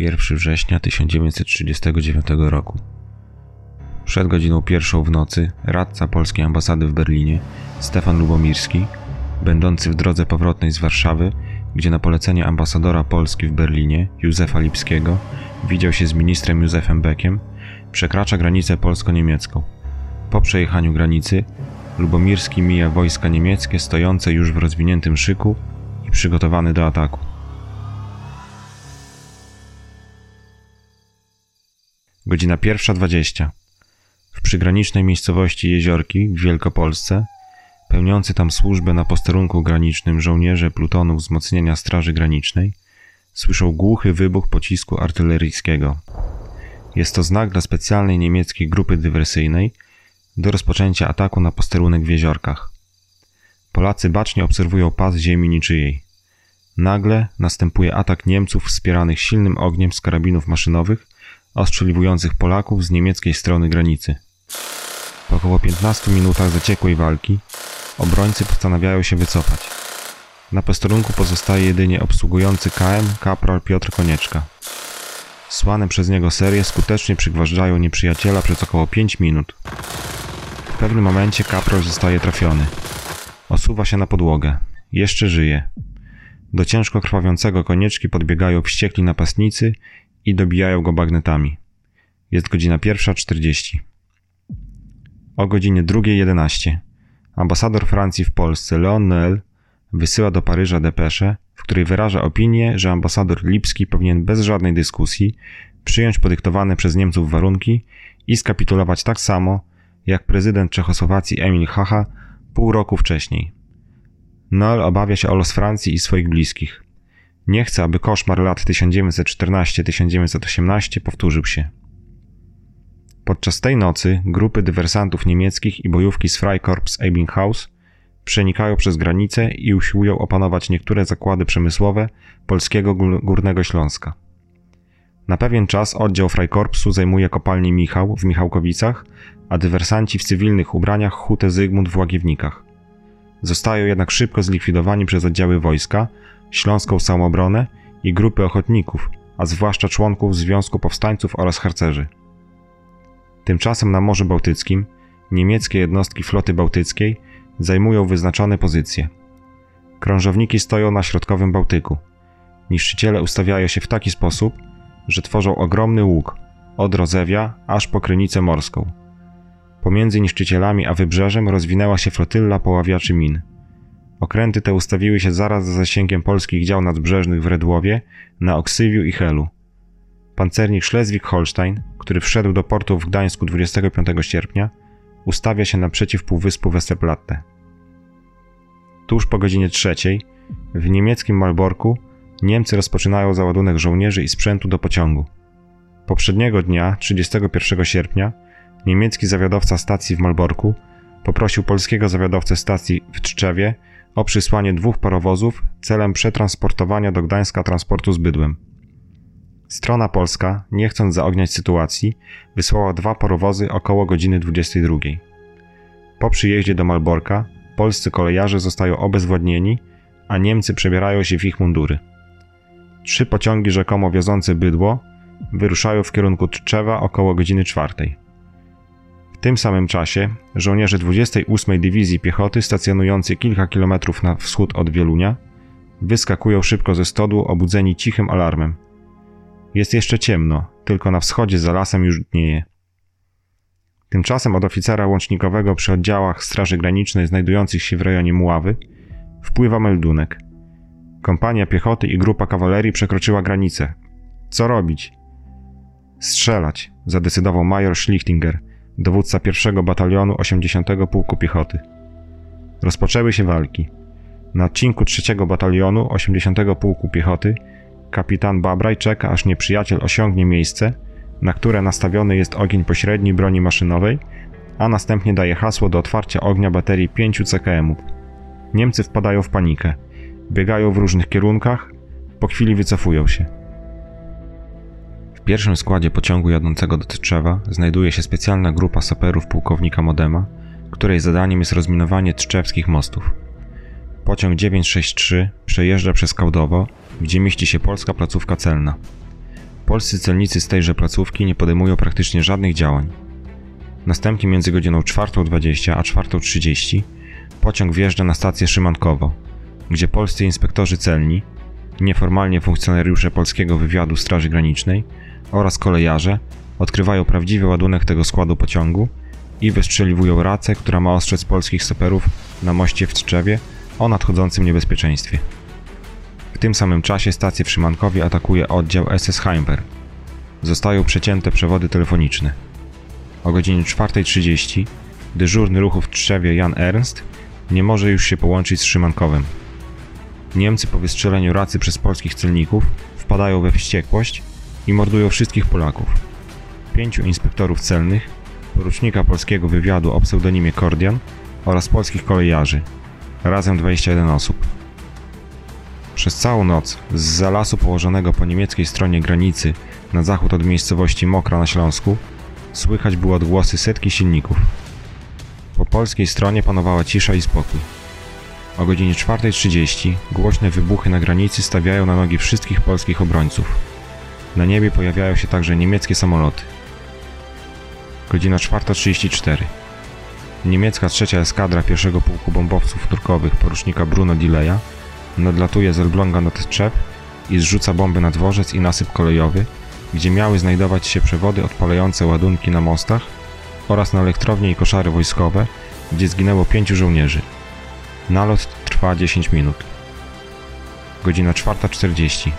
1 września 1939 roku. Przed godziną pierwszą w nocy radca polskiej ambasady w Berlinie, Stefan Lubomirski, będący w drodze powrotnej z Warszawy, gdzie na polecenie ambasadora Polski w Berlinie, Józefa Lipskiego, widział się z ministrem Józefem Beckiem, przekracza granicę polsko-niemiecką. Po przejechaniu granicy, Lubomirski mija wojska niemieckie stojące już w rozwiniętym szyku i przygotowane do ataku. Godzina pierwsza dwadzieścia. W przygranicznej miejscowości Jeziorki w Wielkopolsce, pełniący tam służbę na posterunku granicznym żołnierze plutonu wzmocnienia Straży Granicznej, słyszą głuchy wybuch pocisku artyleryjskiego. Jest to znak dla specjalnej niemieckiej grupy dywersyjnej do rozpoczęcia ataku na posterunek w Jeziorkach. Polacy bacznie obserwują pas ziemi niczyjej. Nagle następuje atak Niemców wspieranych silnym ogniem z karabinów maszynowych ostrzeliwujących Polaków z niemieckiej strony granicy. Po około 15 minutach zaciekłej walki obrońcy postanawiają się wycofać. Na posterunku pozostaje jedynie obsługujący KM kapral Piotr Konieczka. Słane przez niego serie skutecznie przygważdżają nieprzyjaciela przez około 5 minut. W pewnym momencie kapral zostaje trafiony. Osuwa się na podłogę. Jeszcze żyje. Do ciężko krwawiącego konieczki podbiegają wściekli napastnicy i dobijają go bagnetami. Jest godzina pierwsza czterdzieści. O godzinie drugiej jedenaście ambasador Francji w Polsce Leon Noël wysyła do Paryża depeszę, w której wyraża opinię, że ambasador Lipski powinien bez żadnej dyskusji przyjąć podyktowane przez Niemców warunki i skapitulować tak samo, jak prezydent Czechosłowacji Emil Hacha pół roku wcześniej. Noel obawia się o los Francji i swoich bliskich. Nie chce, aby koszmar lat 1914-1918 powtórzył się. Podczas tej nocy grupy dywersantów niemieckich i bojówki z Freikorps Ebbinghaus przenikają przez granicę i usiłują opanować niektóre zakłady przemysłowe polskiego Górnego Śląska. Na pewien czas oddział Freikorpsu zajmuje kopalnię Michał w Michałkowicach, a dywersanci w cywilnych ubraniach hutę Zygmunt w Łagiewnikach. Zostają jednak szybko zlikwidowani przez oddziały wojska, Śląską Samobronę i grupy ochotników, a zwłaszcza członków Związku Powstańców oraz harcerzy. Tymczasem na Morzu Bałtyckim niemieckie jednostki floty bałtyckiej zajmują wyznaczone pozycje. Krążowniki stoją na środkowym Bałtyku. Niszczyciele ustawiają się w taki sposób, że tworzą ogromny łuk od Rozewia aż po Krynicę Morską. Pomiędzy niszczycielami a wybrzeżem rozwinęła się flotylla poławiaczy min – Okręty te ustawiły się zaraz za zasięgiem polskich dział nadbrzeżnych w Redłowie, na Oksywiu i Helu. Pancernik Schleswig-Holstein, który wszedł do portu w Gdańsku 25 sierpnia, ustawia się naprzeciw półwyspu Westerplatte. Tuż po godzinie trzeciej, w niemieckim Malborku, Niemcy rozpoczynają załadunek żołnierzy i sprzętu do pociągu. Poprzedniego dnia, 31 sierpnia, niemiecki zawiadowca stacji w Malborku poprosił polskiego zawiadowcę stacji w Tczewie o przysłanie dwóch parowozów celem przetransportowania do Gdańska transportu z bydłem. Strona polska, nie chcąc zaogniać sytuacji, wysłała dwa parowozy około godziny 22. Po przyjeździe do Malborka polscy kolejarze zostają obezwładnieni, a Niemcy przebierają się w ich mundury. Trzy pociągi rzekomo wiozące bydło wyruszają w kierunku Tczewa około godziny czwartej tym samym czasie żołnierze 28 Dywizji Piechoty stacjonujący kilka kilometrów na wschód od Wielunia wyskakują szybko ze stodłu obudzeni cichym alarmem. Jest jeszcze ciemno, tylko na wschodzie za lasem już dnieje. Tymczasem od oficera łącznikowego przy oddziałach Straży Granicznej znajdujących się w rejonie Muławy wpływa meldunek. Kompania piechoty i grupa kawalerii przekroczyła granicę. Co robić? Strzelać, zadecydował major Schlichtinger – dowódca pierwszego batalionu 80 Pułku Piechoty. Rozpoczęły się walki. Na odcinku trzeciego batalionu 80 Pułku Piechoty kapitan Babraj czeka, aż nieprzyjaciel osiągnie miejsce, na które nastawiony jest ogień pośredni broni maszynowej, a następnie daje hasło do otwarcia ognia baterii 5 CKM-ów. Niemcy wpadają w panikę. Biegają w różnych kierunkach, po chwili wycofują się. W pierwszym składzie pociągu jadącego do Tczewa znajduje się specjalna grupa saperów pułkownika Modema, której zadaniem jest rozminowanie tczewskich mostów. Pociąg 963 przejeżdża przez Kałdowo, gdzie mieści się polska placówka celna. Polscy celnicy z tejże placówki nie podejmują praktycznie żadnych działań. Następnie między godziną 4.20 a 4.30 pociąg wjeżdża na stację Szymankowo, gdzie polscy inspektorzy celni, nieformalnie funkcjonariusze polskiego wywiadu Straży Granicznej oraz kolejarze odkrywają prawdziwy ładunek tego składu pociągu i wystrzeliwują racę, która ma ostrzec polskich saperów na moście w Tczewie o nadchodzącym niebezpieczeństwie. W tym samym czasie stację w Szymankowie atakuje oddział SS Heimper. Zostają przecięte przewody telefoniczne. O godzinie 4.30 dyżurny ruchu w Trzewie Jan Ernst nie może już się połączyć z Szymankowem. Niemcy po wystrzeleniu racy przez polskich celników wpadają we wściekłość i mordują wszystkich Polaków. Pięciu inspektorów celnych, porucznika polskiego wywiadu o pseudonimie Kordian oraz polskich kolejarzy, razem 21 osób. Przez całą noc z za lasu położonego po niemieckiej stronie granicy na zachód od miejscowości Mokra na Śląsku słychać było odgłosy setki silników. Po polskiej stronie panowała cisza i spokój. O godzinie 4.30 głośne wybuchy na granicy stawiają na nogi wszystkich polskich obrońców. Na niebie pojawiają się także niemieckie samoloty. Godzina 4.34. Niemiecka trzecia eskadra pierwszego pułku bombowców turkowych porucznika Bruno Dileya nadlatuje z Elbląga nad Tczep i zrzuca bomby na dworzec i nasyp kolejowy, gdzie miały znajdować się przewody odpalające ładunki na mostach oraz na elektrownie i koszary wojskowe, gdzie zginęło pięciu żołnierzy. Nalot trwa 10 minut. Godzina 4.40.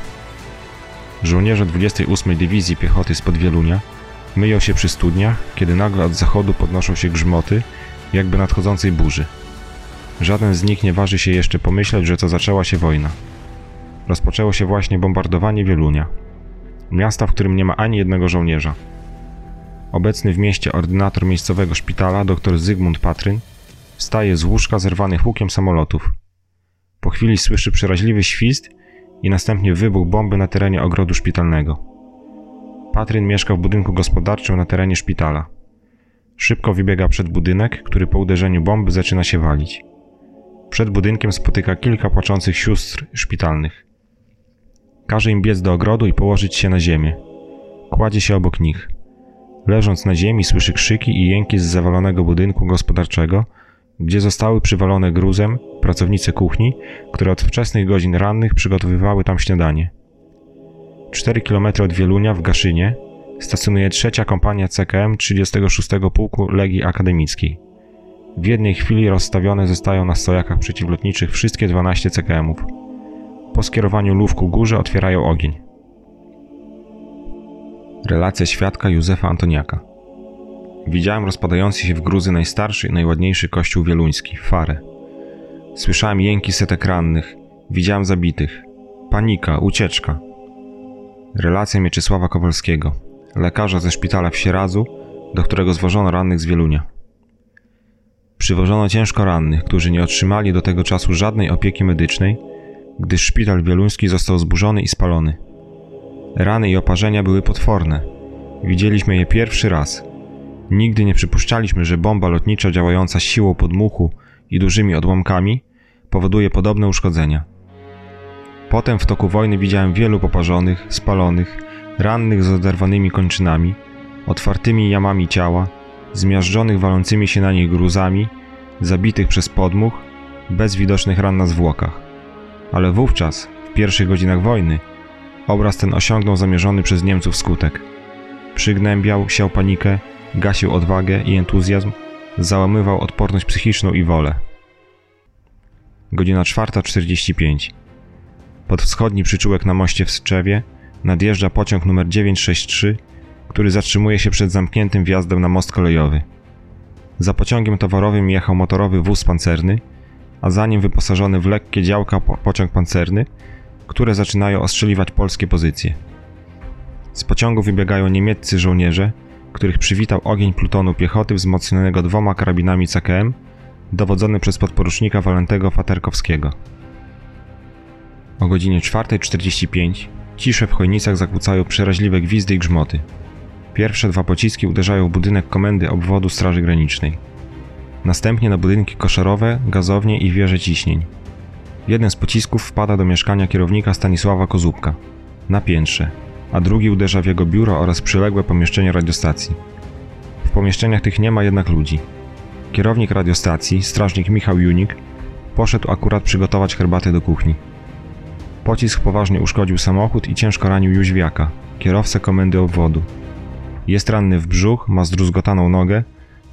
Żołnierze 28 Dywizji Piechoty z Podwielunia myją się przy studniach, kiedy nagle od zachodu podnoszą się grzmoty, jakby nadchodzącej burzy. Żaden z nich nie waży się jeszcze pomyśleć, że to zaczęła się wojna. Rozpoczęło się właśnie bombardowanie Wielunia, miasta, w którym nie ma ani jednego żołnierza. Obecny w mieście ordynator miejscowego szpitala, dr Zygmunt Patryn, wstaje z łóżka zerwany hukiem samolotów. Po chwili słyszy przeraźliwy świst i następnie wybuch bomby na terenie ogrodu szpitalnego. Patryn mieszka w budynku gospodarczym na terenie szpitala. Szybko wybiega przed budynek, który po uderzeniu bomby zaczyna się walić. Przed budynkiem spotyka kilka płaczących sióstr szpitalnych. Każe im biec do ogrodu i położyć się na ziemię. Kładzie się obok nich. Leżąc na ziemi słyszy krzyki i jęki z zawalonego budynku gospodarczego, gdzie zostały przywalone gruzem pracownice kuchni, które od wczesnych godzin rannych przygotowywały tam śniadanie. 4 km od Wielunia w Gaszynie stacjonuje trzecia kompania CKM 36 Pułku Legii Akademickiej. W jednej chwili rozstawione zostają na stojakach przeciwlotniczych wszystkie 12 CKM-ów. Po skierowaniu lów ku górze otwierają ogień. Relacja świadka Józefa Antoniaka. Widziałem rozpadający się w gruzy najstarszy i najładniejszy kościół wieluński, Farę. Słyszałem jęki setek rannych, widziałem zabitych. Panika, ucieczka. Relacja Mieczysława Kowalskiego, lekarza ze szpitala w Sieradzu, do którego zwożono rannych z Wielunia. Przywożono ciężko rannych, którzy nie otrzymali do tego czasu żadnej opieki medycznej, gdyż szpital wieluński został zburzony i spalony. Rany i oparzenia były potworne. Widzieliśmy je pierwszy raz. Nigdy nie przypuszczaliśmy, że bomba lotnicza działająca siłą podmuchu i dużymi odłamkami powoduje podobne uszkodzenia. Potem w toku wojny widziałem wielu poparzonych, spalonych, rannych z oderwanymi kończynami, otwartymi jamami ciała, zmiażdżonych walącymi się na nich gruzami, zabitych przez podmuch, bez widocznych ran na zwłokach. Ale wówczas, w pierwszych godzinach wojny, obraz ten osiągnął zamierzony przez Niemców skutek. Przygnębiał, siał panikę, gasił odwagę i entuzjazm, załamywał odporność psychiczną i wolę. Godzina 4.45. Pod wschodni przyczółek na moście w Strzewie nadjeżdża pociąg numer 963, który zatrzymuje się przed zamkniętym wjazdem na most kolejowy. Za pociągiem towarowym jechał motorowy wóz pancerny, a za nim wyposażony w lekkie działka pociąg pancerny, które zaczynają ostrzeliwać polskie pozycje. Z pociągu wybiegają niemieccy żołnierze, których przywitał ogień plutonu piechoty wzmocnionego dwoma karabinami CKM, dowodzony przez podporucznika Walentego Faterkowskiego. O godzinie 4.45 ciszę w chojnicach zakłócają przeraźliwe gwizdy i grzmoty. Pierwsze dwa pociski uderzają w budynek komendy obwodu Straży Granicznej. Następnie na budynki koszarowe, gazownie i wieże ciśnień. Jeden z pocisków wpada do mieszkania kierownika Stanisława Kozubka, na piętrze. A drugi uderza w jego biuro oraz przyległe pomieszczenie radiostacji. W pomieszczeniach tych nie ma jednak ludzi. Kierownik radiostacji, strażnik Michał Junik, poszedł akurat przygotować herbatę do kuchni. Pocisk poważnie uszkodził samochód i ciężko ranił Jóźwiaka, kierowcę komendy obwodu. Jest ranny w brzuch, ma zdruzgotaną nogę,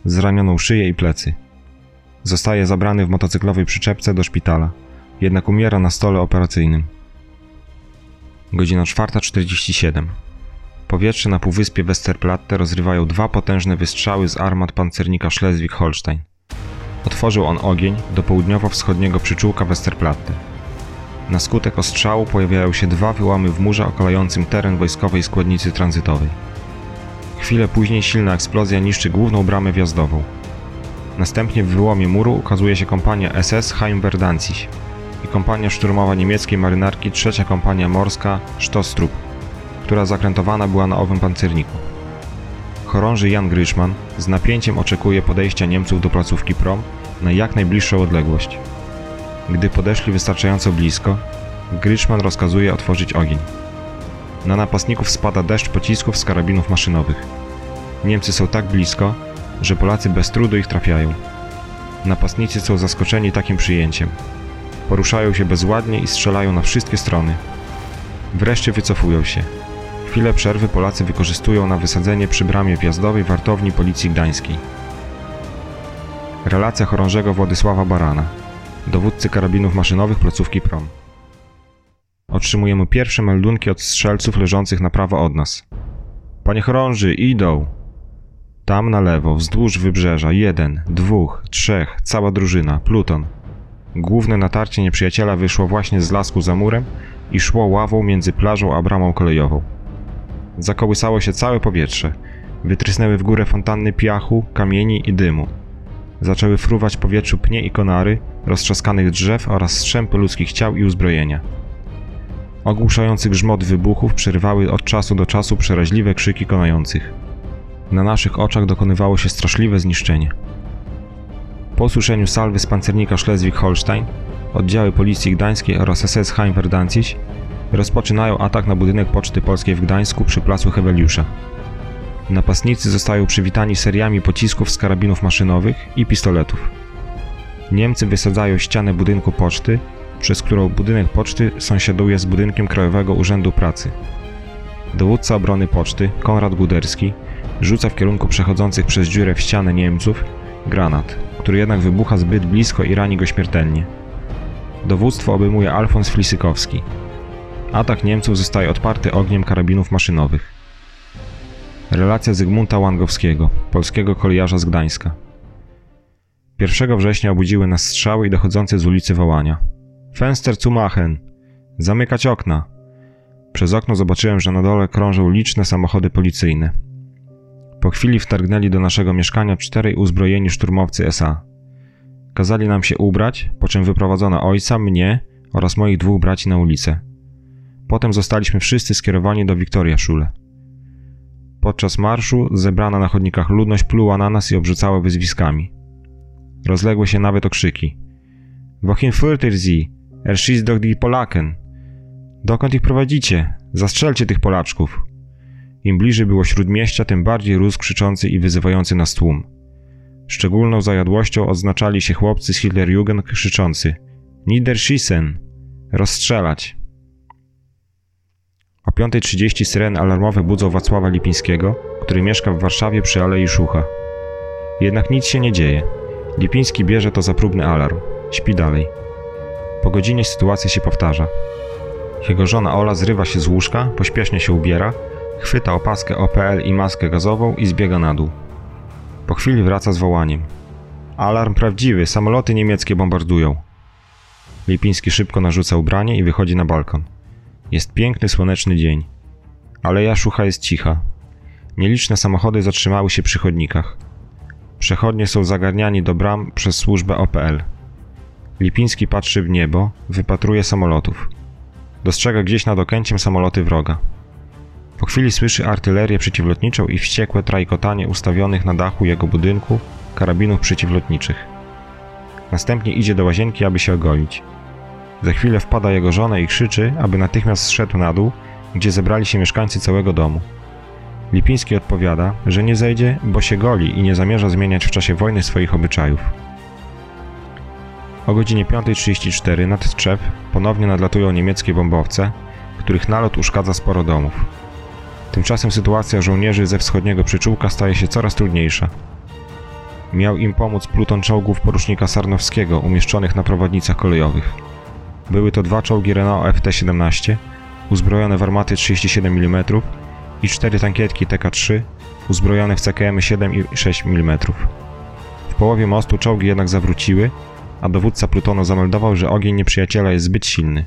zranioną szyję i plecy. Zostaje zabrany w motocyklowej przyczepce do szpitala, jednak umiera na stole operacyjnym. Godzina 4.47. Powietrze na półwyspie Westerplatte rozrywają dwa potężne wystrzały z armat pancernika Schleswig-Holstein. Otworzył on ogień do południowo-wschodniego przyczółka Westerplatte. Na skutek ostrzału pojawiają się dwa wyłamy w murze okalającym teren wojskowej składnicy tranzytowej. Chwilę później silna eksplozja niszczy główną bramę wjazdową. Następnie w wyłomie muru ukazuje się kompania SS Heimwerdanzig i kompania szturmowa niemieckiej marynarki trzecia kompania morska Stostrup, która zakrętowana była na owym pancerniku. Chorąży Jan Gryszman z napięciem oczekuje podejścia Niemców do placówki prom na jak najbliższą odległość. Gdy podeszli wystarczająco blisko, Gryszman rozkazuje otworzyć ogień. Na napastników spada deszcz pocisków z karabinów maszynowych. Niemcy są tak blisko, że Polacy bez trudu ich trafiają. Napastnicy są zaskoczeni takim przyjęciem. Poruszają się bezładnie i strzelają na wszystkie strony. Wreszcie wycofują się. Chwilę przerwy Polacy wykorzystują na wysadzenie przy bramie wjazdowej wartowni Policji Gdańskiej. Relacja chorążego Władysława Barana, dowódcy karabinów maszynowych placówki PROM. Otrzymujemy pierwsze meldunki od strzelców leżących na prawo od nas. Panie chorąży, idą! Tam na lewo, wzdłuż wybrzeża, jeden, dwóch, trzech, cała drużyna, pluton. Główne natarcie nieprzyjaciela wyszło właśnie z lasku za murem i szło ławą między plażą a bramą kolejową. Zakołysało się całe powietrze. Wytrysnęły w górę fontanny piachu, kamieni i dymu. Zaczęły fruwać powietrzu pnie i konary, roztrzaskanych drzew oraz strzępy ludzkich ciał i uzbrojenia. Ogłuszający grzmot wybuchów przerywały od czasu do czasu przeraźliwe krzyki konających. Na naszych oczach dokonywało się straszliwe zniszczenie. Po usłyszeniu salwy z pancernika Schleswig-Holstein, oddziały policji gdańskiej oraz SS Heimwerdanzig rozpoczynają atak na budynek Poczty Polskiej w Gdańsku przy placu Heweliusza. Napastnicy zostają przywitani seriami pocisków z karabinów maszynowych i pistoletów. Niemcy wysadzają ścianę budynku poczty, przez którą budynek poczty sąsiaduje z budynkiem Krajowego Urzędu Pracy. Dowódca obrony poczty, Konrad Guderski, rzuca w kierunku przechodzących przez dziurę w ścianę Niemców granat, który jednak wybucha zbyt blisko i rani go śmiertelnie. Dowództwo obejmuje Alfons Flisykowski. Atak Niemców zostaje odparty ogniem karabinów maszynowych. Relacja Zygmunta Łangowskiego, polskiego kolejarza z Gdańska. 1 września obudziły nas strzały i dochodzące z ulicy wołania. Fenster zu machen! Zamykać okna! Przez okno zobaczyłem, że na dole krążą liczne samochody policyjne. Po chwili wtargnęli do naszego mieszkania czterej uzbrojeni szturmowcy SA. Kazali nam się ubrać, po czym wyprowadzono ojca, mnie oraz moich dwóch braci na ulicę. Potem zostaliśmy wszyscy skierowani do Wiktoria Szule. Podczas marszu zebrana na chodnikach ludność pluła na nas i obrzucała wyzwiskami. Rozległy się nawet okrzyki. Wohin führt sie? Er schießt doch die Polaken. Dokąd ich prowadzicie? Zastrzelcie tych Polaczków. Im bliżej było śródmieścia, tym bardziej rósł krzyczący i wyzywający nas tłum. Szczególną zajadłością odznaczali się chłopcy z Hitlerjugend krzyczący Niederschießen! Rozstrzelać! O 5.30 syreny alarmowe budzą Wacława Lipińskiego, który mieszka w Warszawie przy Alei Szucha. Jednak nic się nie dzieje. Lipiński bierze to za próbny alarm. Śpi dalej. Po godzinie sytuacja się powtarza. Jego żona Ola zrywa się z łóżka, pośpiesznie się ubiera, chwyta opaskę OPL i maskę gazową i zbiega na dół. Po chwili wraca z wołaniem. Alarm prawdziwy, samoloty niemieckie bombardują. Lipiński szybko narzuca ubranie i wychodzi na balkon. Jest piękny, słoneczny dzień. Aleja Szucha jest cicha. Nieliczne samochody zatrzymały się przy chodnikach. Przechodnie są zagarniani do bram przez służbę OPL. Lipiński patrzy w niebo, wypatruje samolotów. Dostrzega gdzieś nad Okęciem samoloty wroga. Po chwili słyszy artylerię przeciwlotniczą i wściekłe trajkotanie ustawionych na dachu jego budynku karabinów przeciwlotniczych. Następnie idzie do łazienki, aby się ogolić. Za chwilę wpada jego żona i krzyczy, aby natychmiast zszedł na dół, gdzie zebrali się mieszkańcy całego domu. Lipiński odpowiada, że nie zejdzie, bo się goli i nie zamierza zmieniać w czasie wojny swoich obyczajów. O godzinie 5.34 nad Tczew ponownie nadlatują niemieckie bombowce, których nalot uszkadza sporo domów. Tymczasem sytuacja żołnierzy ze wschodniego przyczółka staje się coraz trudniejsza. Miał im pomóc pluton czołgów porucznika Sarnowskiego umieszczonych na prowadnicach kolejowych. Były to dwa czołgi Renault FT-17, uzbrojone w armaty 37 mm i cztery tankietki TK-3, uzbrojone w CKM 7 i 6 mm. W połowie mostu czołgi jednak zawróciły, a dowódca plutonu zameldował, że ogień nieprzyjaciela jest zbyt silny.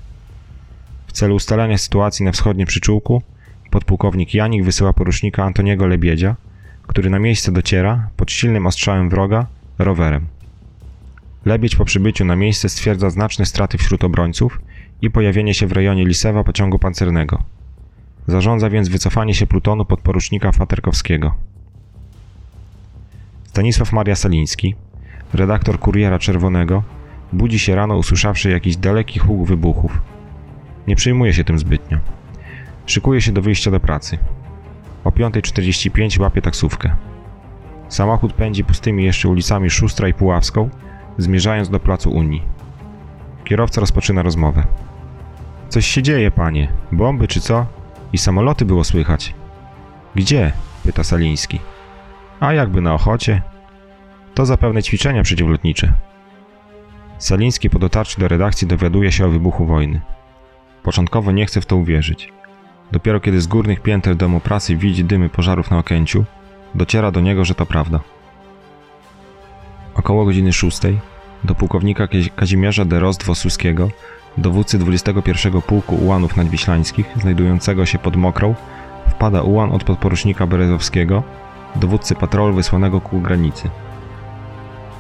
W celu ustalenia sytuacji na wschodnim przyczółku, podpułkownik Janik wysyła porucznika Antoniego Lebiedzia, który na miejsce dociera pod silnym ostrzałem wroga rowerem. Lebiedź po przybyciu na miejsce stwierdza znaczne straty wśród obrońców i pojawienie się w rejonie Lisewa pociągu pancernego. Zarządza więc wycofanie się plutonu podporucznika Faterkowskiego. Stanisław Maria Saliński, redaktor Kuriera Czerwonego, budzi się rano usłyszawszy jakiś daleki huk wybuchów. Nie przejmuje się tym zbytnio. Szykuje się do wyjścia do pracy. O 5.45 łapie taksówkę. Samochód pędzi pustymi jeszcze ulicami Szustra i Puławską, zmierzając do placu Unii. Kierowca rozpoczyna rozmowę. Coś się dzieje, panie. Bomby czy co? I samoloty było słychać. Gdzie? pyta Saliński. A jakby na ochocie? To zapewne ćwiczenia przeciwlotnicze. Saliński po dotarciu do redakcji dowiaduje się o wybuchu wojny. Początkowo nie chce w to uwierzyć. Dopiero kiedy z górnych pięter domu pracy widzi dymy pożarów na Okęciu, dociera do niego, że to prawda. Około godziny szóstej do pułkownika Kazimierza de Rost-Wosuskiego, dowódcy 21 Pułku Ułanów Nadwiślańskich, znajdującego się pod Mokrą, wpada ułan od podporucznika Berezowskiego, dowódcy patrolu wysłanego ku granicy.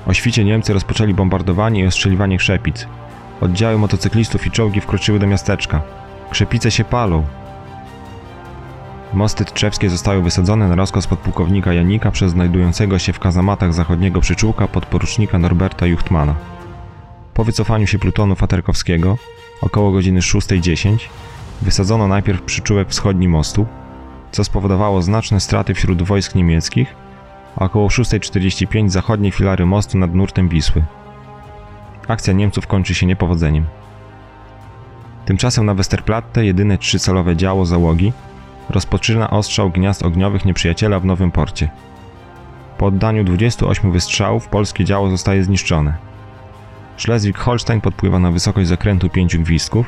O świcie Niemcy rozpoczęli bombardowanie i ostrzeliwanie krzepic. Oddziały motocyklistów i czołgi wkroczyły do miasteczka. Krzepice się palą, Mosty tczewskie zostały wysadzone na rozkaz podpułkownika Janika przez znajdującego się w kazamatach zachodniego przyczółka podporucznika Norberta Juchtmana. Po wycofaniu się plutonu Faterkowskiego, około godziny 6.10, wysadzono najpierw przyczółek wschodni mostu, co spowodowało znaczne straty wśród wojsk niemieckich, a około 6.45 zachodnie filary mostu nad nurtem Wisły. Akcja Niemców kończy się niepowodzeniem. Tymczasem na Westerplatte jedyne trzycalowe działo załogi rozpoczyna ostrzał gniazd ogniowych nieprzyjaciela w Nowym Porcie. Po oddaniu 28 wystrzałów polskie działo zostaje zniszczone. Schleswig-Holstein podpływa na wysokość zakrętu pięciu gwizdków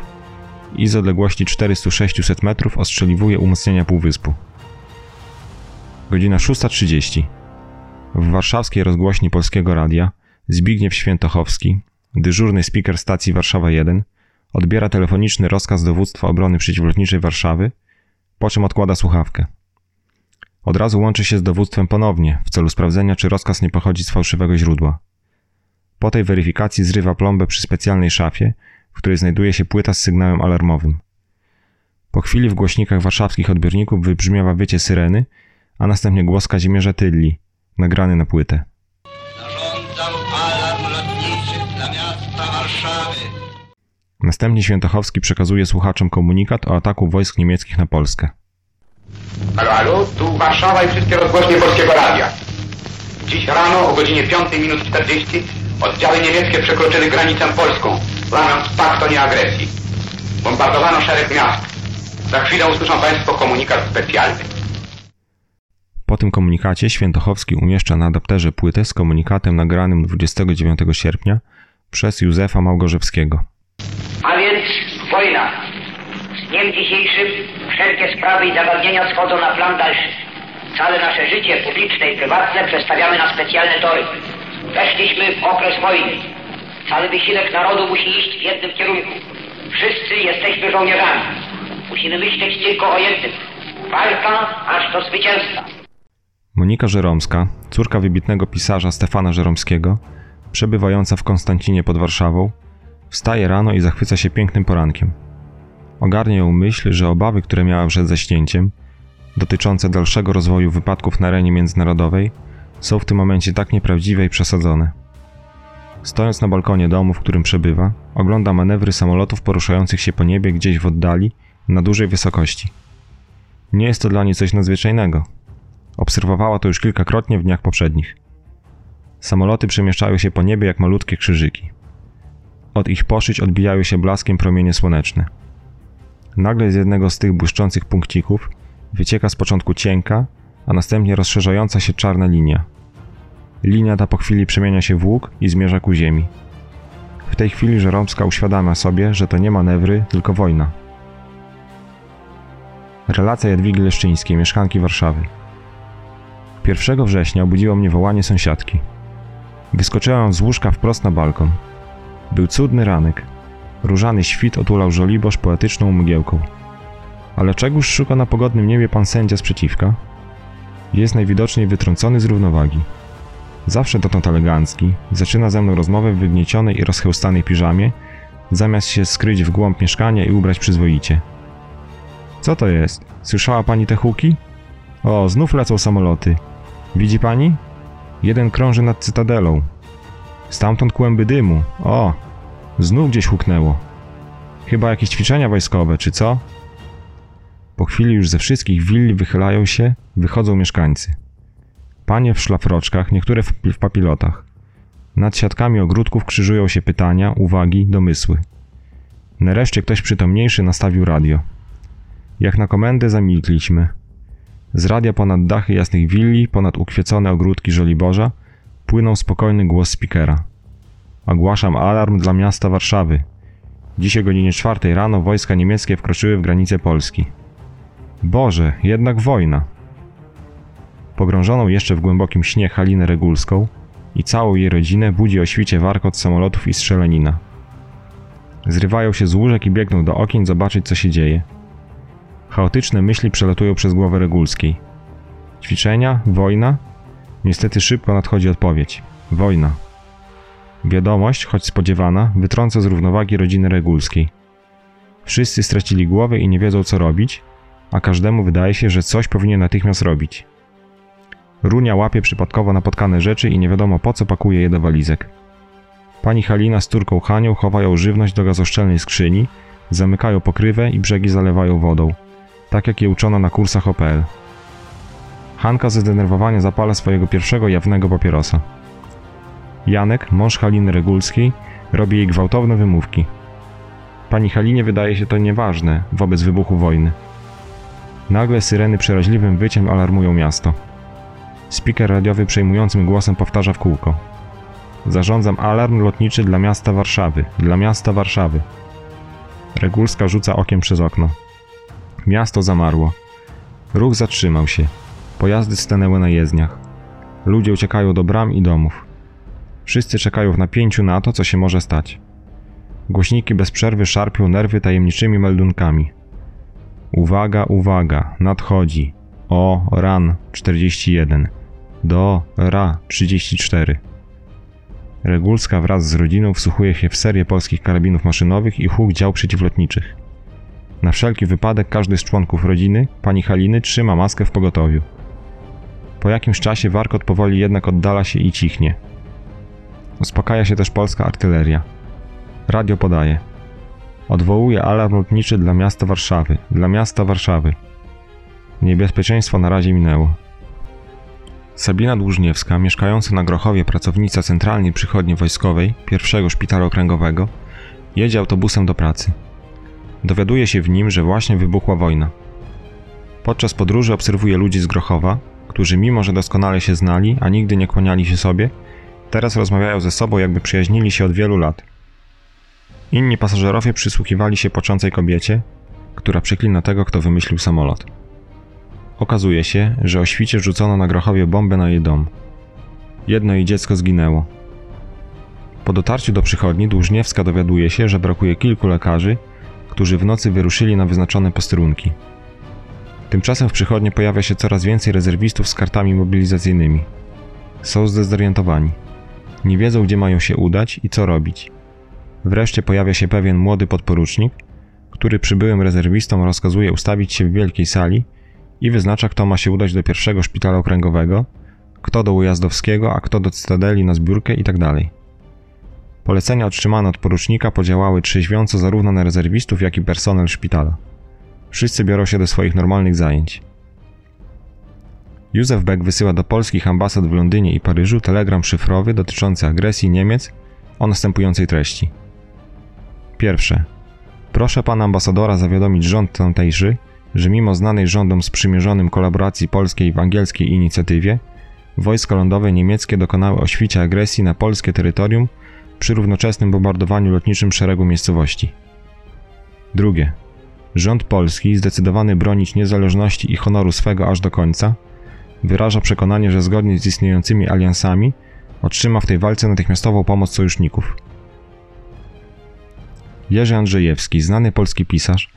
i z odległości 400-600 metrów ostrzeliwuje umocnienia półwyspu. Godzina 6.30. W warszawskiej rozgłośni Polskiego Radia Zbigniew Świętochowski, dyżurny speaker stacji Warszawa 1, odbiera telefoniczny rozkaz dowództwa obrony przeciwlotniczej Warszawy – po czym odkłada słuchawkę. Od razu łączy się z dowództwem ponownie, w celu sprawdzenia, czy rozkaz nie pochodzi z fałszywego źródła. Po tej weryfikacji zrywa plombę przy specjalnej szafie, w której znajduje się płyta z sygnałem alarmowym. Po chwili w głośnikach warszawskich odbiorników wybrzmiewa wycie syreny, a następnie głos Kazimierza Tylli, nagrany na płytę. Zarządzam alarm lotniczy dla miasta Warszawy. Następnie Świętochowski przekazuje słuchaczom komunikat o ataku wojsk niemieckich na Polskę. Halo, halo, tu Warszawa i wszystkie rozgłośnie Polskiego Radia. Dziś rano o godzinie 5 minut 40 oddziały niemieckie przekroczyły granicę polską, łamiąc pakt o nieagresji. Bombardowano szereg miast. Za chwilę usłyszą Państwo komunikat specjalny. Po tym komunikacie Świętochowski umieszcza na adapterze płytę z komunikatem nagranym 29 sierpnia przez Józefa Małgorzewskiego. Więc wojna. Z dniem dzisiejszym wszelkie sprawy i zagadnienia schodzą na plan dalszy. Całe nasze życie publiczne i prywatne przestawiamy na specjalne tory. Weszliśmy w okres wojny. Cały wysiłek narodu musi iść w jednym kierunku. Wszyscy jesteśmy żołnierzami. Musimy myśleć tylko o jednym. Walka aż do zwycięstwa. Monika Żeromska, córka wybitnego pisarza Stefana Żeromskiego, przebywająca w Konstancinie pod Warszawą, Wstaje rano i zachwyca się pięknym porankiem. Ogarnia ją myśl, że obawy, które miała przed zaśnięciem, dotyczące dalszego rozwoju wypadków na arenie międzynarodowej, są w tym momencie tak nieprawdziwe i przesadzone. Stojąc na balkonie domu, w którym przebywa, ogląda manewry samolotów poruszających się po niebie gdzieś w oddali, na dużej wysokości. Nie jest to dla niej coś nadzwyczajnego. Obserwowała to już kilkakrotnie w dniach poprzednich. Samoloty przemieszczają się po niebie jak malutkie krzyżyki. Od ich poszyć odbijają się blaskiem promienie słoneczne. Nagle z jednego z tych błyszczących punkcików wycieka z początku cienka, a następnie rozszerzająca się czarna linia. Linia ta po chwili przemienia się w łuk i zmierza ku ziemi. W tej chwili Żeromska uświadamia sobie, że to nie manewry, tylko wojna. Relacja Jadwigi Leszczyńskiej, mieszkanki Warszawy. 1 września obudziło mnie wołanie sąsiadki. Wyskoczyłem z łóżka wprost na balkon. Był cudny ranek. Różany świt otulał żoliborz poetyczną mgiełką. Ale czegoż szuka na pogodnym niebie pan sędzia sprzeciwka? Jest najwidoczniej wytrącony z równowagi. Zawsze dotąd elegancki, zaczyna ze mną rozmowę w wygniecionej i rozchełstanej piżamie, zamiast się skryć w głąb mieszkania i ubrać przyzwoicie. Co to jest? Słyszała pani te huki? O, znów lecą samoloty. Widzi pani? Jeden krąży nad cytadelą. Stamtąd kłęby dymu. O, znów gdzieś huknęło. Chyba jakieś ćwiczenia wojskowe, czy co? Po chwili już ze wszystkich willi wychylają się, wychodzą mieszkańcy. Panie w szlafroczkach, niektóre w, w papilotach. Nad siatkami ogródków krzyżują się pytania, uwagi, domysły. Nareszcie ktoś przytomniejszy nastawił radio. Jak na komendę zamilkliśmy. Z radia ponad dachy jasnych willi, ponad ukwiecone ogródki Żoliborza, płynął spokojny głos spikera. Ogłaszam alarm dla miasta Warszawy. Dziś o godzinie czwartej rano wojska niemieckie wkroczyły w granice Polski. Boże, jednak wojna. Pogrążoną jeszcze w głębokim śnie Halinę Regulską i całą jej rodzinę budzi o świcie warkot samolotów i strzelanina. Zrywają się z łóżek i biegną do okien zobaczyć, co się dzieje. Chaotyczne myśli przelatują przez głowę Regulskiej. Ćwiczenia? Wojna? Niestety szybko nadchodzi odpowiedź. Wojna. Wiadomość, choć spodziewana, wytrąca z równowagi rodziny Regulskiej. Wszyscy stracili głowę i nie wiedzą, co robić, a każdemu wydaje się, że coś powinien natychmiast robić. Runia łapie przypadkowo napotkane rzeczy i nie wiadomo po co pakuje je do walizek. Pani Halina z córką Hanią chowają żywność do gazoszczelnej skrzyni, zamykają pokrywę i brzegi zalewają wodą, tak jak je uczono na kursach OPL. Hanka ze zdenerwowania zapala swojego pierwszego jawnego papierosa. Janek, mąż Haliny Regulskiej, robi jej gwałtowne wymówki. Pani Halinie wydaje się to nieważne wobec wybuchu wojny. Nagle syreny przeraźliwym wyciem alarmują miasto. Speaker radiowy przejmującym głosem powtarza w kółko. Zarządzam alarm lotniczy dla miasta Warszawy, dla miasta Warszawy. Regulska rzuca okiem przez okno. Miasto zamarło. Ruch zatrzymał się. Pojazdy stanęły na jezdniach. Ludzie uciekają do bram i domów. Wszyscy czekają w napięciu na to, co się może stać. Głośniki bez przerwy szarpią nerwy tajemniczymi meldunkami. Uwaga, uwaga, nadchodzi. O, ran 41. Do, ra 34. Regulska wraz z rodziną wsłuchuje się w serię polskich karabinów maszynowych i huk dział przeciwlotniczych. Na wszelki wypadek każdy z członków rodziny, pani Haliny, trzyma maskę w pogotowiu. Po jakimś czasie warkot powoli jednak oddala się i cichnie. Uspokaja się też polska artyleria. Radio podaje. Odwołuje alarm lotniczy dla miasta Warszawy. Dla miasta Warszawy. Niebezpieczeństwo na razie minęło. Sabina Dłużniewska, mieszkająca na Grochowie pracownica centralnej przychodni wojskowej pierwszego szpitala okręgowego, jedzie autobusem do pracy. Dowiaduje się w nim, że właśnie wybuchła wojna. Podczas podróży obserwuje ludzi z Grochowa, którzy mimo, że doskonale się znali, a nigdy nie kłaniali się sobie, teraz rozmawiają ze sobą, jakby przyjaźnili się od wielu lat. Inni pasażerowie przysłuchiwali się począcej kobiecie, która przeklina tego, kto wymyślił samolot. Okazuje się, że o świcie rzucono na Grochowie bombę na jej dom. Jedno jej dziecko zginęło. Po dotarciu do przychodni Dłużniewska dowiaduje się, że brakuje kilku lekarzy, którzy w nocy wyruszyli na wyznaczone posterunki. Tymczasem w przychodni pojawia się coraz więcej rezerwistów z kartami mobilizacyjnymi. Są zdezorientowani. Nie wiedzą, gdzie mają się udać i co robić. Wreszcie pojawia się pewien młody podporucznik, który przybyłym rezerwistom rozkazuje ustawić się w wielkiej sali i wyznacza, kto ma się udać do pierwszego szpitala okręgowego, kto do Ujazdowskiego, a kto do Cytadeli na zbiórkę itd. Polecenia otrzymane od porucznika podziałały trzeźwiąco zarówno na rezerwistów, jak i personel szpitala. Wszyscy biorą się do swoich normalnych zajęć. Józef Beck wysyła do polskich ambasad w Londynie i Paryżu telegram szyfrowy dotyczący agresji Niemiec o następującej treści. Pierwsze. Proszę pana ambasadora zawiadomić rząd tamtejszy, że mimo znanej rządom sprzymierzonym kolaboracji polskiej w angielskiej inicjatywie, wojska lądowe niemieckie dokonały oświcia agresji na polskie terytorium przy równoczesnym bombardowaniu lotniczym szeregu miejscowości. Drugie. Rząd polski, zdecydowany bronić niezależności i honoru swego aż do końca, wyraża przekonanie, że zgodnie z istniejącymi aliansami otrzyma w tej walce natychmiastową pomoc sojuszników. Jerzy Andrzejewski, znany polski pisarz,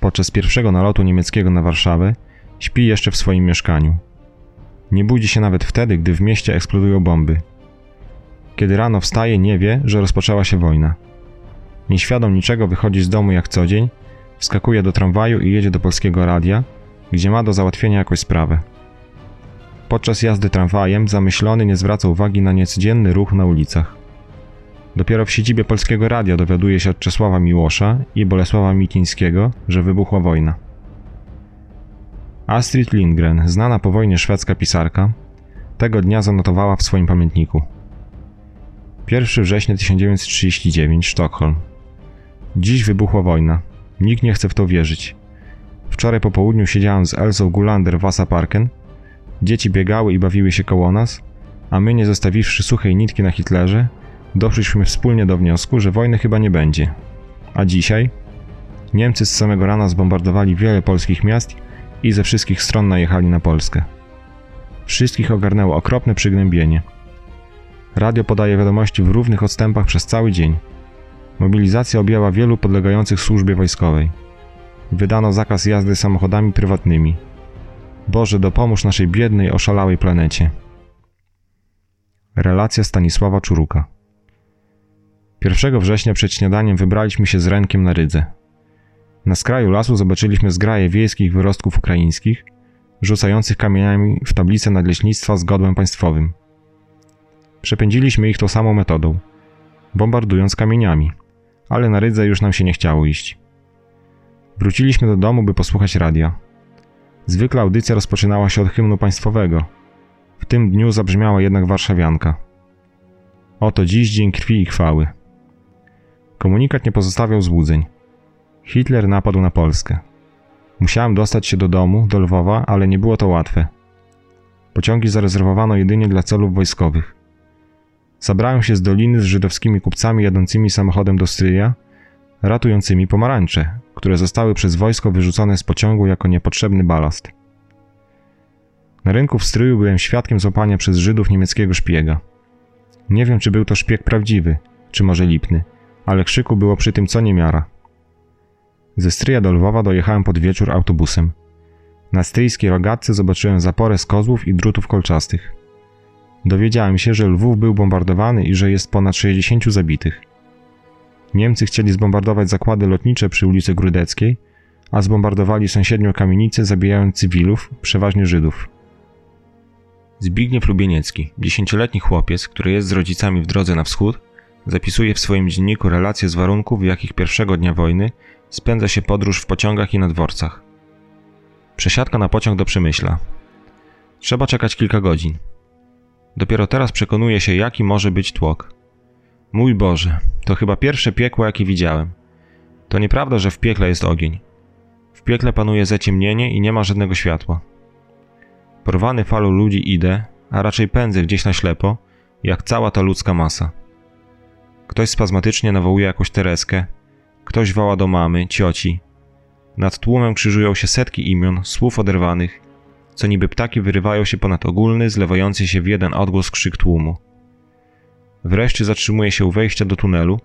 podczas pierwszego nalotu niemieckiego na Warszawę śpi jeszcze w swoim mieszkaniu. Nie budzi się nawet wtedy, gdy w mieście eksplodują bomby. Kiedy rano wstaje, nie wie, że rozpoczęła się wojna. Nieświadom niczego wychodzi z domu jak co dzień, wskakuje do tramwaju i jedzie do polskiego radia, gdzie ma do załatwienia jakąś sprawę. Podczas jazdy tramwajem zamyślony nie zwraca uwagi na niecodzienny ruch na ulicach. Dopiero w siedzibie Polskiego Radia dowiaduje się od Czesława Miłosza i Bolesława Mitińskiego, że wybuchła wojna. Astrid Lindgren, znana po wojnie szwedzka pisarka, tego dnia zanotowała w swoim pamiętniku. 1 września 1939, Sztokholm. Dziś wybuchła wojna. Nikt nie chce w to wierzyć. Wczoraj po południu siedziałam z Elsą Gulander w Parken. Dzieci biegały i bawiły się koło nas, a my, nie zostawiwszy suchej nitki na Hitlerze, doszliśmy wspólnie do wniosku, że wojny chyba nie będzie. A dzisiaj? Niemcy z samego rana zbombardowali wiele polskich miast i ze wszystkich stron najechali na Polskę. Wszystkich ogarnęło okropne przygnębienie. Radio podaje wiadomości w równych odstępach przez cały dzień. Mobilizacja objęła wielu podlegających służbie wojskowej. Wydano zakaz jazdy samochodami prywatnymi. Boże, dopomóż naszej biednej, oszalałej planecie. Relacja Stanisława Czuruka 1 września przed śniadaniem wybraliśmy się z Renkiem na Rydze. Na skraju lasu zobaczyliśmy zgraje wiejskich wyrostków ukraińskich, rzucających kamieniami w tablicę nadleśnictwa z godłem państwowym. Przepędziliśmy ich tą samą metodą, bombardując kamieniami, ale na Rydze już nam się nie chciało iść. Wróciliśmy do domu, by posłuchać radia. Zwykle audycja rozpoczynała się od hymnu państwowego. W tym dniu zabrzmiała jednak warszawianka. Oto dziś dzień krwi i chwały. Komunikat nie pozostawiał złudzeń. Hitler napadł na Polskę. Musiałem dostać się do domu, do Lwowa, ale nie było to łatwe. Pociągi zarezerwowano jedynie dla celów wojskowych. Zabrałem się z doliny z żydowskimi kupcami jadącymi samochodem do Stryja, ratującymi pomarańcze, które zostały przez wojsko wyrzucone z pociągu jako niepotrzebny balast. Na rynku w Stryju byłem świadkiem złapania przez Żydów niemieckiego szpiega. Nie wiem, czy był to szpieg prawdziwy, czy może lipny, ale krzyku było przy tym co niemiara. Ze Stryja do Lwowa dojechałem pod wieczór autobusem. Na stryjskiej rogatce zobaczyłem zaporę z kozłów i drutów kolczastych. Dowiedziałem się, że Lwów był bombardowany i że jest ponad 60 zabitych. Niemcy chcieli zbombardować zakłady lotnicze przy ulicy Grudeckiej, a zbombardowali sąsiednią kamienicę, zabijając cywilów, przeważnie Żydów. Zbigniew Lubieniecki, dziesięcioletni chłopiec, który jest z rodzicami w drodze na wschód, zapisuje w swoim dzienniku relacje z warunków, w jakich pierwszego dnia wojny spędza się podróż w pociągach i na dworcach. Przesiadka na pociąg do Przemyśla. Trzeba czekać kilka godzin. Dopiero teraz przekonuje się, jaki może być tłok. Mój Boże, to chyba pierwsze piekło, jakie widziałem. To nieprawda, że w piekle jest ogień. W piekle panuje zaciemnienie i nie ma żadnego światła. Porwany falą ludzi idę, a raczej pędzę gdzieś na ślepo, jak cała ta ludzka masa. Ktoś spazmatycznie nawołuje jakąś Tereskę, ktoś woła do mamy, cioci. Nad tłumem krzyżują się setki imion, słów oderwanych, co niby ptaki wyrywają się ponad ogólny, zlewający się w jeden odgłos krzyk tłumu. Wreszcie zatrzymuję się u wejścia do tunelu,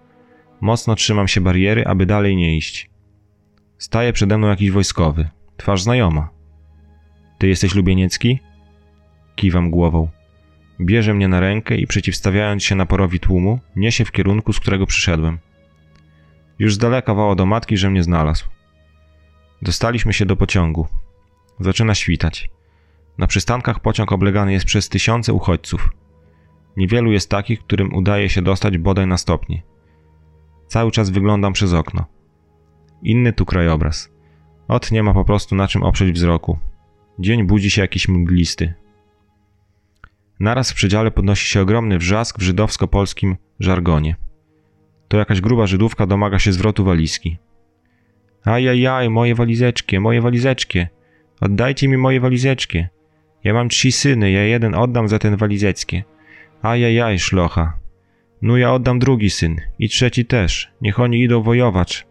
mocno trzymam się bariery, aby dalej nie iść. Staje przede mną jakiś wojskowy, twarz znajoma. Ty jesteś Lubieniecki? Kiwam głową. Bierze mnie na rękę i przeciwstawiając się naporowi tłumu, niesie w kierunku, z którego przyszedłem. Już z daleka woła do matki, że mnie znalazł. Dostaliśmy się do pociągu. Zaczyna świtać. Na przystankach pociąg oblegany jest przez tysiące uchodźców. Niewielu jest takich, którym udaje się dostać bodaj na stopnie. Cały czas wyglądam przez okno. Inny tu krajobraz. Ot nie ma po prostu na czym oprzeć wzroku. Dzień budzi się jakiś mglisty. Naraz w przedziale podnosi się ogromny wrzask w żydowsko-polskim żargonie. To jakaś gruba Żydówka domaga się zwrotu walizki. Ajajaj, moje walizeczkie, moje walizeczkie. Oddajcie mi moje walizeczkie. Ja mam trzy syny, ja jeden oddam za ten walizeckie. Ajajaj, szlocha. No ja oddam drugi syn i trzeci też. Niech oni idą wojować.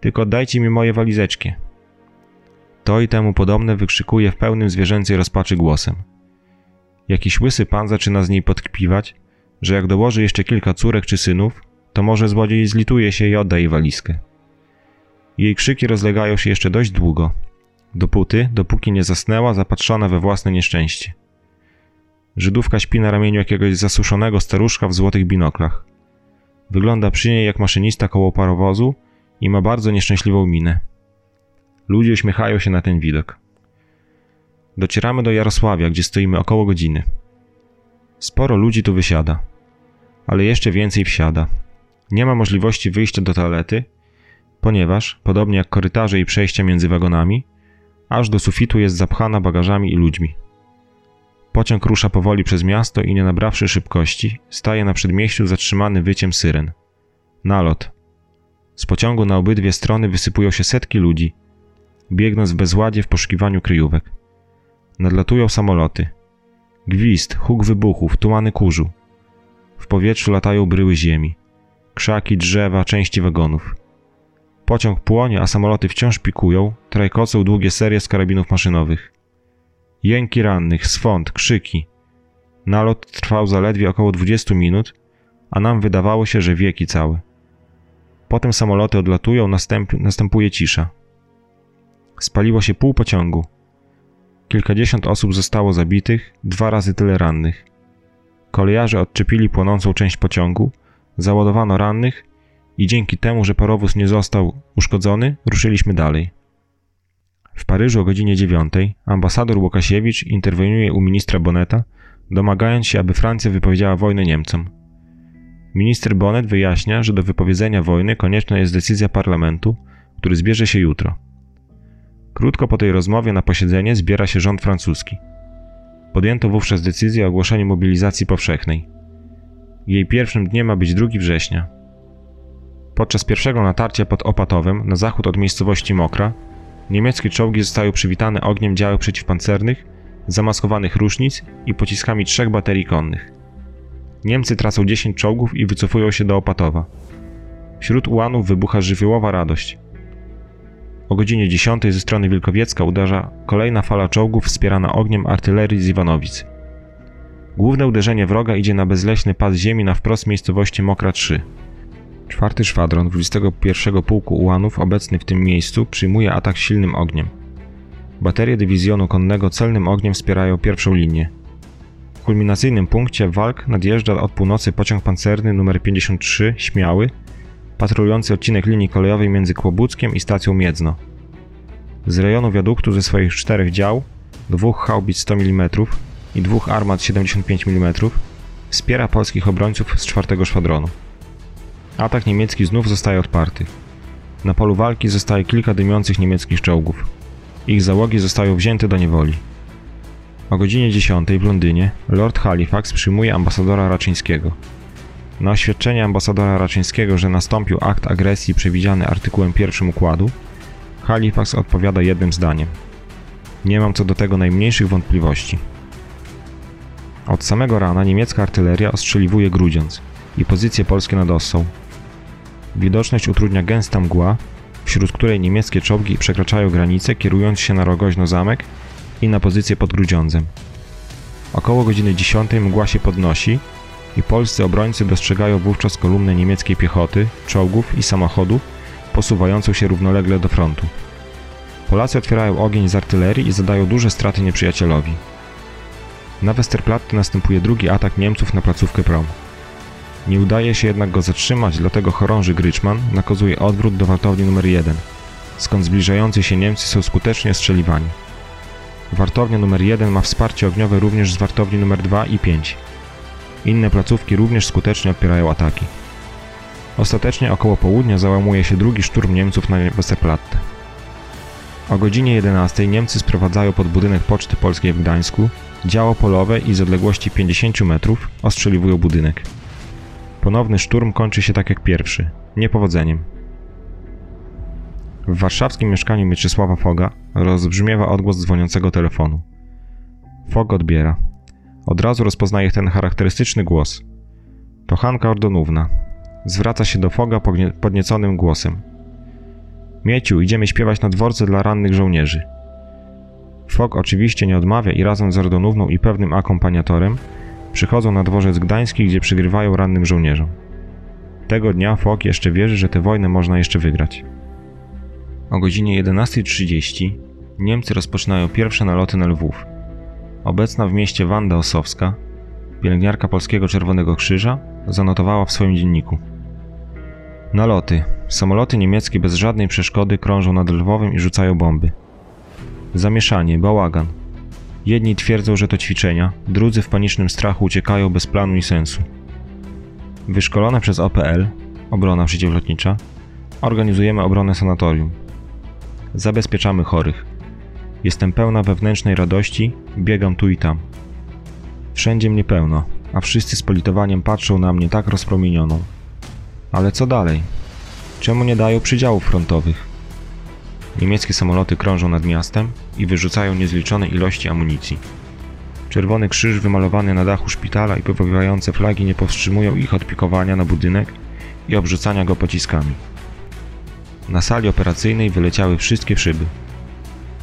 Tylko dajcie mi moje walizeczkie. To i temu podobne wykrzykuje w pełnym zwierzęcej rozpaczy głosem. Jakiś łysy pan zaczyna z niej podkpiwać, że jak dołoży jeszcze kilka córek czy synów, to może złodziej zlituje się i odda jej walizkę. Jej krzyki rozlegają się jeszcze dość długo, dopóty, dopóki nie zasnęła zapatrzona we własne nieszczęście. Żydówka śpi na ramieniu jakiegoś zasuszonego staruszka w złotych binoklach. Wygląda przy niej jak maszynista koło parowozu i ma bardzo nieszczęśliwą minę. Ludzie uśmiechają się na ten widok. Docieramy do Jarosławia, gdzie stoimy około godziny. Sporo ludzi tu wysiada, ale jeszcze więcej wsiada. Nie ma możliwości wyjścia do toalety, ponieważ, podobnie jak korytarze i przejścia między wagonami, aż do sufitu jest zapchana bagażami i ludźmi. Pociąg rusza powoli przez miasto i nie nabrawszy szybkości, staje na przedmieściu zatrzymany wyciem syren. Nalot. Z pociągu na obydwie strony wysypują się setki ludzi, biegnąc w bezładzie w poszukiwaniu kryjówek. Nadlatują samoloty. Gwizd, huk wybuchów, tumany kurzu. W powietrzu latają bryły ziemi. Krzaki, drzewa, części wagonów. Pociąg płonie, a samoloty wciąż pikują, trajkocą długie serie z karabinów maszynowych. Jęki rannych, swąd, krzyki. Nalot trwał zaledwie około 20 minut, a nam wydawało się, że wieki całe. Potem samoloty odlatują, następ, następuje cisza. Spaliło się pół pociągu. Kilkadziesiąt osób zostało zabitych, dwa razy tyle rannych. Kolejarze odczepili płonącą część pociągu, załadowano rannych i dzięki temu, że parowóz nie został uszkodzony, ruszyliśmy dalej. W Paryżu o godzinie 9 ambasador Łukasiewicz interweniuje u ministra Boneta, domagając się, aby Francja wypowiedziała wojnę Niemcom. Minister Bonnet wyjaśnia, że do wypowiedzenia wojny konieczna jest decyzja parlamentu, który zbierze się jutro. Krótko po tej rozmowie na posiedzenie zbiera się rząd francuski. Podjęto wówczas decyzję o ogłoszeniu mobilizacji powszechnej. Jej pierwszym dniem ma być 2 września. Podczas pierwszego natarcia pod Opatowem, na zachód od miejscowości Mokra, niemieckie czołgi zostały przywitane ogniem działek przeciwpancernych, zamaskowanych różnic i pociskami trzech baterii konnych. Niemcy tracą 10 czołgów i wycofują się do Opatowa. Wśród ułanów wybucha żywiołowa radość. O godzinie 10 ze strony Wilkowiecka uderza kolejna fala czołgów wspierana ogniem artylerii z Iwanowic. Główne uderzenie wroga idzie na bezleśny pas ziemi na wprost miejscowości Mokra 3. Czwarty szwadron 21 Pułku Ułanów obecny w tym miejscu przyjmuje atak silnym ogniem. Baterie dywizjonu konnego celnym ogniem wspierają pierwszą linię. W kulminacyjnym punkcie walk nadjeżdża od północy pociąg pancerny nr 53 Śmiały, patrolujący odcinek linii kolejowej między Kłobuckiem i stacją Miedzno. Z rejonu wiaduktu ze swoich czterech dział, dwóch haubic 100 mm i dwóch armat 75 mm wspiera polskich obrońców z czwartego szwadronu. Atak niemiecki znów zostaje odparty. Na polu walki zostaje kilka dymiących niemieckich czołgów. Ich załogi zostają wzięte do niewoli. O godzinie 10 w Londynie Lord Halifax przyjmuje ambasadora Raczyńskiego. Na oświadczenie ambasadora Raczyńskiego, że nastąpił akt agresji przewidziany artykułem pierwszym układu, Halifax odpowiada jednym zdaniem. Nie mam co do tego najmniejszych wątpliwości. Od samego rana niemiecka artyleria ostrzeliwuje Grudziądz i pozycje polskie nad Ossą. Widoczność utrudnia gęsta mgła, wśród której niemieckie czołgi przekraczają granicę, kierując się na Rogoźno-Zamek i na pozycję pod Grudziądzem. Około godziny 10 mgła się podnosi i polscy obrońcy dostrzegają wówczas kolumnę niemieckiej piechoty, czołgów i samochodów posuwającą się równolegle do frontu. Polacy otwierają ogień z artylerii i zadają duże straty nieprzyjacielowi. Na Westerplatte następuje drugi atak Niemców na placówkę prom. Nie udaje się jednak go zatrzymać, dlatego chorąży Gryczman nakazuje odwrót do wartowni nr 1, skąd zbliżający się Niemcy są skutecznie ostrzeliwani. Wartownia nr 1 ma wsparcie ogniowe również z wartowni nr 2 i 5. Inne placówki również skutecznie odpierają ataki. Ostatecznie około południa załamuje się drugi szturm Niemców na Westerplatte. O godzinie 11 Niemcy sprowadzają pod budynek Poczty Polskiej w Gdańsku działo polowe i z odległości 50 metrów ostrzeliwują budynek. Ponowny szturm kończy się tak jak pierwszy niepowodzeniem. W warszawskim mieszkaniu Mieczysława Foga rozbrzmiewa odgłos dzwoniącego telefonu. Fog odbiera. Od razu rozpoznaje ten charakterystyczny głos. To Hanka Ordonówna. Zwraca się do Foga podnieconym głosem. Mieciu, idziemy śpiewać na dworce dla rannych żołnierzy. Fog oczywiście nie odmawia i razem z Ordonówną i pewnym akompaniatorem przychodzą na dworzec gdański, gdzie przygrywają rannym żołnierzom. Tego dnia Fog jeszcze wierzy, że tę wojnę można jeszcze wygrać. O godzinie 11.30 Niemcy rozpoczynają pierwsze naloty na Lwów. Obecna w mieście Wanda Osowska, pielęgniarka Polskiego Czerwonego Krzyża, zanotowała w swoim dzienniku. Naloty. Samoloty niemieckie bez żadnej przeszkody krążą nad Lwowem i rzucają bomby. Zamieszanie, bałagan. Jedni twierdzą, że to ćwiczenia, drudzy w panicznym strachu uciekają bez planu i sensu. Wyszkolone przez OPL, obrona przeciwlotnicza, organizujemy obronę sanatorium. Zabezpieczamy chorych. Jestem pełna wewnętrznej radości, biegam tu i tam. Wszędzie mnie pełno, a wszyscy z politowaniem patrzą na mnie tak rozpromienioną. Ale co dalej? Czemu nie dają przydziałów frontowych? Niemieckie samoloty krążą nad miastem i wyrzucają niezliczone ilości amunicji. Czerwony krzyż wymalowany na dachu szpitala i powiewające flagi nie powstrzymują ich od pikowania na budynek i obrzucania go pociskami. Na sali operacyjnej wyleciały wszystkie szyby.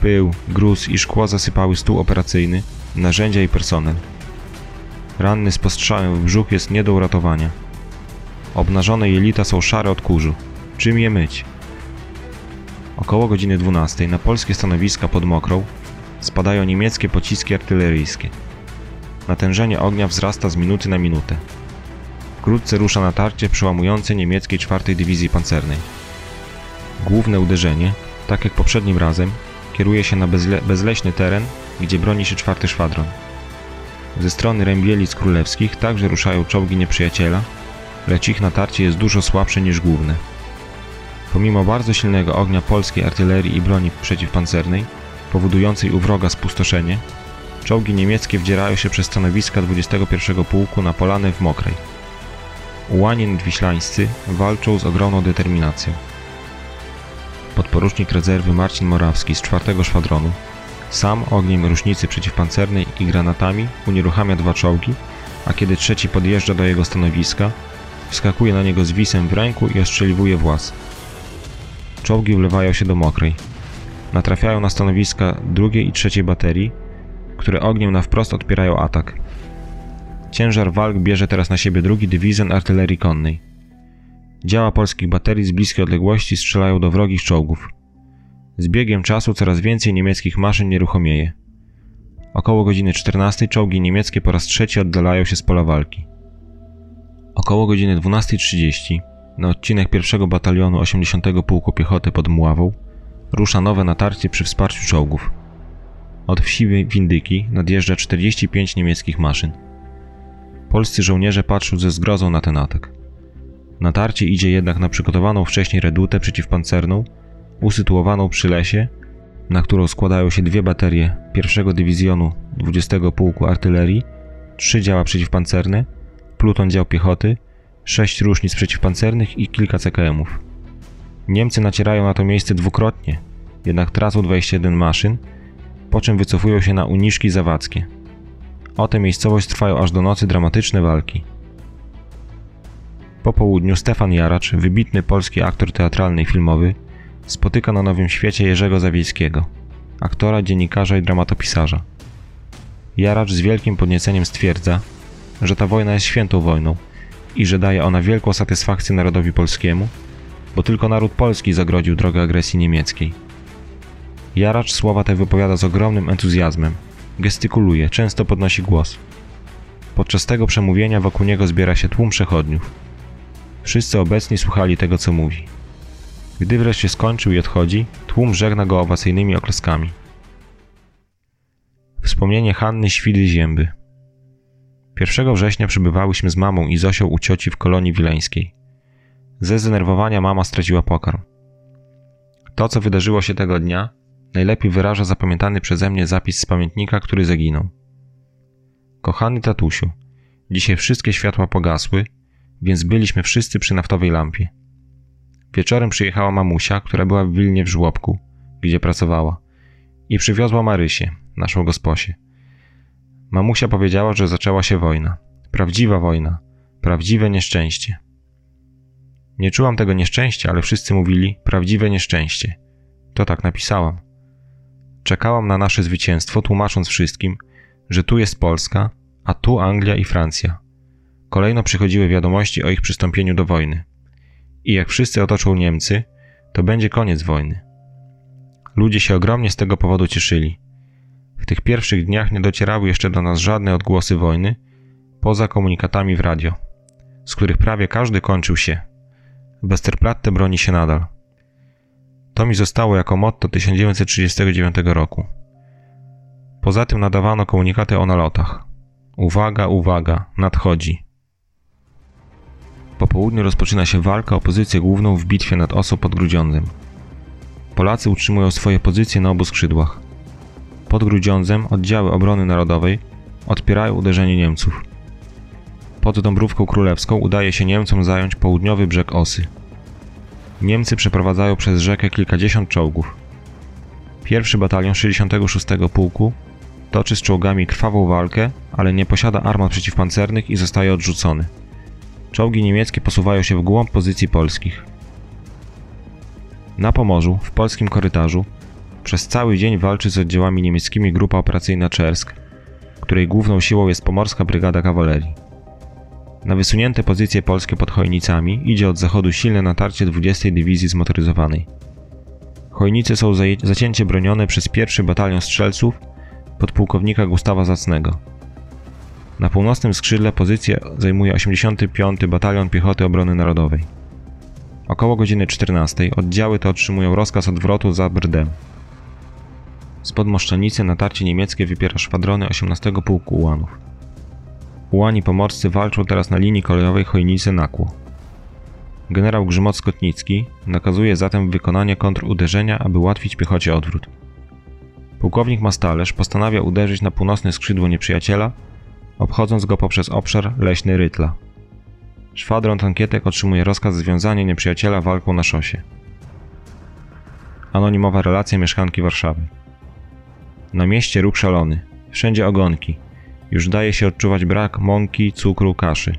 Pył, gruz i szkło zasypały stół operacyjny, narzędzia i personel. Ranny z postrzałem w brzuch jest nie do uratowania. Obnażone jelita są szare od kurzu. Czym je myć? Około godziny 12 na polskie stanowiska pod Mokrą spadają niemieckie pociski artyleryjskie. Natężenie ognia wzrasta z minuty na minutę. Wkrótce rusza natarcie przełamujące niemieckiej czwartej dywizji pancernej. Główne uderzenie, tak jak poprzednim razem, kieruje się na bezle bezleśny teren, gdzie broni się czwarty szwadron. Ze strony Rębielic Królewskich także ruszają czołgi nieprzyjaciela, lecz ich natarcie jest dużo słabsze niż główne. Pomimo bardzo silnego ognia polskiej artylerii i broni przeciwpancernej, powodującej u wroga spustoszenie, czołgi niemieckie wdzierają się przez stanowiska 21 Pułku na polany w Mokrej. Ułani nadwiślańscy walczą z ogromną determinacją. Podporucznik rezerwy Marcin Morawski z 4 szwadronu sam ogniem rusznicy przeciwpancernej i granatami unieruchamia dwa czołgi, a kiedy trzeci podjeżdża do jego stanowiska, wskakuje na niego z wisem w ręku i ostrzeliwuje włas. Czołgi wlewają się do mokrej. Natrafiają na stanowiska drugiej i trzeciej baterii, które ogniem na wprost odpierają atak. Ciężar walk bierze teraz na siebie drugi dywizjon artylerii konnej. Działa polskich baterii z bliskiej odległości strzelają do wrogich czołgów. Z biegiem czasu coraz więcej niemieckich maszyn nieruchomieje. Około godziny 14 czołgi niemieckie po raz trzeci oddalają się z pola walki. Około godziny 12.30 na odcinek pierwszego batalionu 80 Pułku Piechoty pod Mławą rusza nowe natarcie przy wsparciu czołgów. Od wsi Windyki nadjeżdża 45 niemieckich maszyn. Polscy żołnierze patrzą ze zgrozą na ten atak. Natarcie idzie jednak na przygotowaną wcześniej redutę przeciwpancerną, usytuowaną przy lesie, na którą składają się dwie baterie pierwszego dywizjonu 20 Pułku Artylerii, trzy działa przeciwpancerne, pluton dział piechoty sześć różnic przeciwpancernych i kilka CKM-ów. Niemcy nacierają na to miejsce dwukrotnie, jednak tracą 21 maszyn, po czym wycofują się na Uniszki Zawadzkie. O tę miejscowość trwają aż do nocy dramatyczne walki. Po południu Stefan Jaracz, wybitny polski aktor teatralny i filmowy, spotyka na Nowym Świecie Jerzego Zawiejskiego, aktora, dziennikarza i dramatopisarza. Jaracz z wielkim podnieceniem stwierdza, że ta wojna jest świętą wojną, i że daje ona wielką satysfakcję narodowi polskiemu, bo tylko naród polski zagrodził drogę agresji niemieckiej. Jaracz słowa te wypowiada z ogromnym entuzjazmem, gestykuluje, często podnosi głos. Podczas tego przemówienia wokół niego zbiera się tłum przechodniów. Wszyscy obecni słuchali tego, co mówi. Gdy wreszcie skończył i odchodzi, tłum żegna go owacyjnymi oklaskami. Wspomnienie Hanny Świdy Zięby. 1 września przybywałyśmy z mamą i Zosią u cioci w kolonii wileńskiej. Ze zdenerwowania mama straciła pokarm. To, co wydarzyło się tego dnia, najlepiej wyraża zapamiętany przeze mnie zapis z pamiętnika, który zaginął. Kochany tatusiu, dzisiaj wszystkie światła pogasły, więc byliśmy wszyscy przy naftowej lampie. Wieczorem przyjechała mamusia, która była w Wilnie w żłobku, gdzie pracowała, i przywiozła Marysię, naszą gosposię. Mamusia powiedziała, że zaczęła się wojna. Prawdziwa wojna, prawdziwe nieszczęście. Nie czułam tego nieszczęścia, ale wszyscy mówili prawdziwe nieszczęście. To tak napisałam. Czekałam na nasze zwycięstwo, tłumacząc wszystkim, że tu jest Polska, a tu Anglia i Francja. Kolejno przychodziły wiadomości o ich przystąpieniu do wojny. I jak wszyscy otoczą Niemcy, to będzie koniec wojny. Ludzie się ogromnie z tego powodu cieszyli. Tych pierwszych dniach nie docierały jeszcze do nas żadne odgłosy wojny, poza komunikatami w radio, z których prawie każdy kończył się. Westerplatte broni się nadal. To mi zostało jako motto 1939 roku. Poza tym nadawano komunikaty o nalotach. Uwaga, uwaga, nadchodzi. Po południu rozpoczyna się walka o pozycję główną w bitwie nad Oso pod Grudziądzem. Polacy utrzymują swoje pozycje na obu skrzydłach. Pod Grudziądzem oddziały obrony narodowej odpierają uderzenie Niemców. Pod Dąbrówką Królewską udaje się Niemcom zająć południowy brzeg Osy. Niemcy przeprowadzają przez rzekę kilkadziesiąt czołgów. Pierwszy batalion 66 Pułku toczy z czołgami krwawą walkę, ale nie posiada armat przeciwpancernych i zostaje odrzucony. Czołgi niemieckie posuwają się w głąb pozycji polskich. Na Pomorzu, w polskim korytarzu, przez cały dzień walczy z oddziałami niemieckimi grupa operacyjna Czersk, której główną siłą jest pomorska brygada kawalerii. Na wysunięte pozycje polskie pod Chojnicami idzie od zachodu silne natarcie 20 Dywizji Zmotoryzowanej. Chojnice są zacięcie bronione przez pierwszy batalion strzelców podpułkownika Gustawa Zacnego. Na północnym skrzydle pozycję zajmuje 85. Batalion Piechoty Obrony Narodowej. Około godziny 14 oddziały te otrzymują rozkaz odwrotu za Brdem. Spod Moszczenicy natarcie niemieckie wypiera szwadrony 18 Pułku Ułanów. Ułani pomorscy walczą teraz na linii kolejowej Chojnice-Nakło. Generał Grzymot-Skotnicki nakazuje zatem wykonanie kontruderzenia, aby ułatwić piechocie odwrót. Pułkownik Mastalerz postanawia uderzyć na północne skrzydło nieprzyjaciela, obchodząc go poprzez obszar leśny Rytla. Szwadron tankietek otrzymuje rozkaz związania nieprzyjaciela walką na szosie. Anonimowa relacja mieszkanki Warszawy. Na mieście ruch szalony. Wszędzie ogonki. Już daje się odczuwać brak mąki, cukru, kaszy.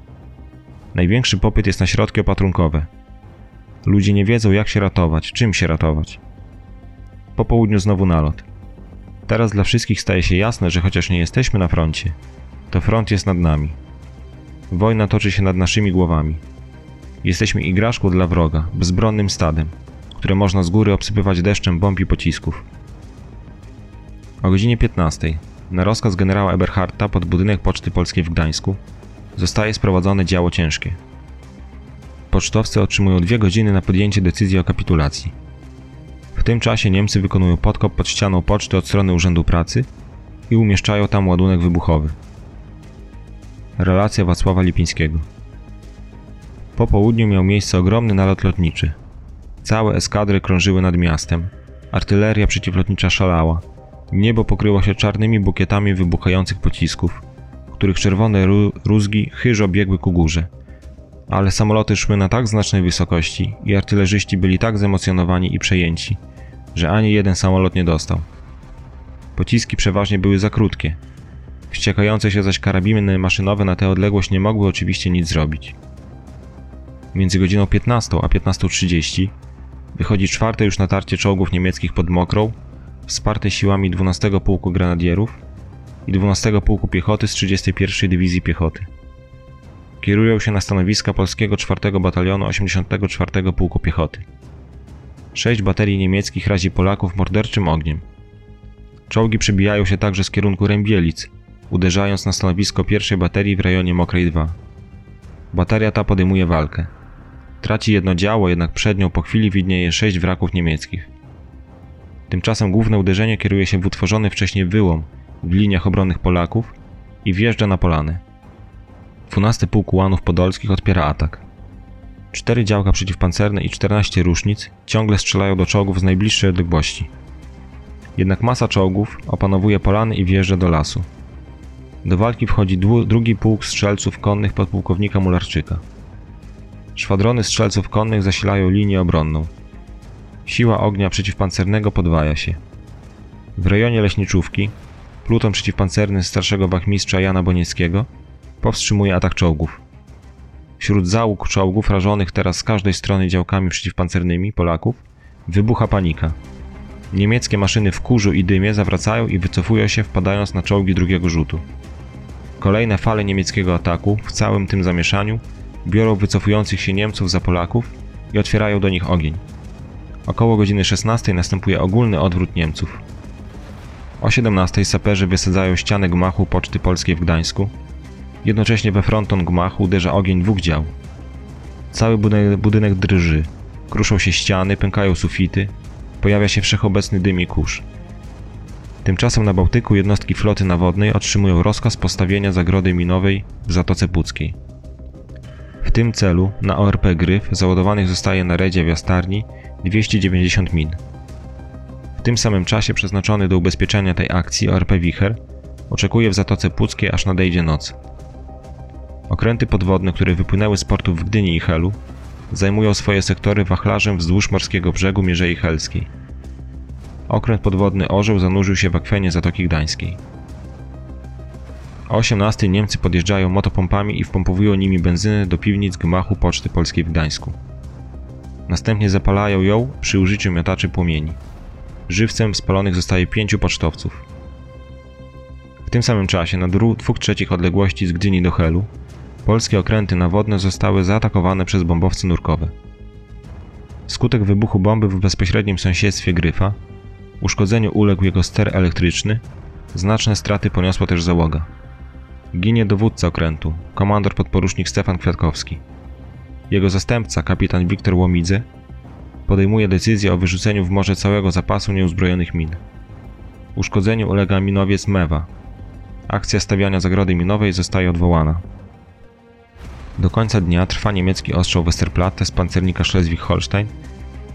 Największy popyt jest na środki opatrunkowe. Ludzie nie wiedzą jak się ratować, czym się ratować. Po południu znowu nalot. Teraz dla wszystkich staje się jasne, że chociaż nie jesteśmy na froncie, to front jest nad nami. Wojna toczy się nad naszymi głowami. Jesteśmy igraszką dla wroga, bezbronnym stadem, które można z góry obsypywać deszczem bomb i pocisków. O godzinie 15 na rozkaz generała Eberharta pod budynek Poczty Polskiej w Gdańsku zostaje sprowadzone działo ciężkie. Pocztowcy otrzymują dwie godziny na podjęcie decyzji o kapitulacji. W tym czasie Niemcy wykonują podkop pod ścianą poczty od strony Urzędu Pracy i umieszczają tam ładunek wybuchowy. Relacja Wacława Lipińskiego. Po południu miał miejsce ogromny nalot lotniczy. Całe eskadry krążyły nad miastem. Artyleria przeciwlotnicza szalała. Niebo pokryło się czarnymi bukietami wybuchających pocisków, których czerwone rózgi chyżo biegły ku górze. Ale samoloty szły na tak znacznej wysokości i artylerzyści byli tak zemocjonowani i przejęci, że ani jeden samolot nie dostał. Pociski przeważnie były za krótkie. Wściekające się zaś karabiny maszynowe na tę odległość nie mogły oczywiście nic zrobić. Między godziną 15 a 15.30 wychodzi czwarte już natarcie czołgów niemieckich pod Mokrą wsparte siłami 12 Pułku Grenadierów i 12 Pułku Piechoty z 31 Dywizji Piechoty. Kierują się na stanowiska polskiego 4 Batalionu 84 Pułku Piechoty. Sześć baterii niemieckich razi Polaków morderczym ogniem. Czołgi przebijają się także z kierunku Rębielic, uderzając na stanowisko pierwszej baterii w rejonie Mokrej 2. Bateria ta podejmuje walkę. Traci jedno działo, jednak przed nią po chwili widnieje sześć wraków niemieckich. Tymczasem główne uderzenie kieruje się w utworzony wcześniej wyłom w liniach obronnych Polaków i wjeżdża na polanę. 12 Pułk Ułanów Podolskich odpiera atak. Cztery działka przeciwpancerne i 14 różnic ciągle strzelają do czołgów z najbliższej odległości. Jednak masa czołgów opanowuje polany i wjeżdża do lasu. Do walki wchodzi drugi pułk strzelców konnych podpułkownika Mularczyka. Szwadrony strzelców konnych zasilają linię obronną. Siła ognia przeciwpancernego podwaja się. W rejonie leśniczówki pluton przeciwpancerny starszego wachmistrza Jana Bonieckiego powstrzymuje atak czołgów. Wśród załóg czołgów rażonych teraz z każdej strony działkami przeciwpancernymi Polaków wybucha panika. Niemieckie maszyny w kurzu i dymie zawracają i wycofują się, wpadając na czołgi drugiego rzutu. Kolejne fale niemieckiego ataku w całym tym zamieszaniu biorą wycofujących się Niemców za Polaków i otwierają do nich ogień. Około godziny 16 następuje ogólny odwrót Niemców. O 17 saperzy wysadzają ścianę gmachu Poczty Polskiej w Gdańsku. Jednocześnie we fronton gmachu uderza ogień dwóch dział. Cały budynek, drży. Kruszą się ściany, pękają sufity. Pojawia się wszechobecny dym i kurz. Tymczasem na Bałtyku jednostki floty nawodnej otrzymują rozkaz postawienia zagrody minowej w Zatoce Puckiej. W tym celu na ORP Gryf załadowanych zostaje na redzie w Jastarni 290 min. W tym samym czasie przeznaczony do ubezpieczenia tej akcji ORP Wicher oczekuje w Zatoce Puckiej aż nadejdzie noc. Okręty podwodne, które wypłynęły z portów w Gdyni i Helu, zajmują swoje sektory wachlarzem wzdłuż morskiego brzegu Mierzei Helskiej. Okręt podwodny Orzeł zanurzył się w akwenie Zatoki Gdańskiej. O 18 Niemcy podjeżdżają motopompami i wpompowują nimi benzynę do piwnic gmachu Poczty Polskiej w Gdańsku. Następnie zapalają ją przy użyciu miotaczy płomieni. Żywcem spalonych zostaje pięciu pocztowców. W tym samym czasie, na dwóch trzecich odległości z Gdyni do Helu, polskie okręty nawodne zostały zaatakowane przez bombowce nurkowe. Wskutek wybuchu bomby w bezpośrednim sąsiedztwie Gryfa, uszkodzeniu uległ jego ster elektryczny, znaczne straty poniosła też załoga. Ginie dowódca okrętu, komandor podporucznik Stefan Kwiatkowski. Jego zastępca, kapitan Wiktor Łomidze, podejmuje decyzję o wyrzuceniu w morze całego zapasu nieuzbrojonych min. Uszkodzeniu ulega minowiec Mewa. Akcja stawiania zagrody minowej zostaje odwołana. Do końca dnia trwa niemiecki ostrzał Westerplatte z pancernika Schleswig-Holstein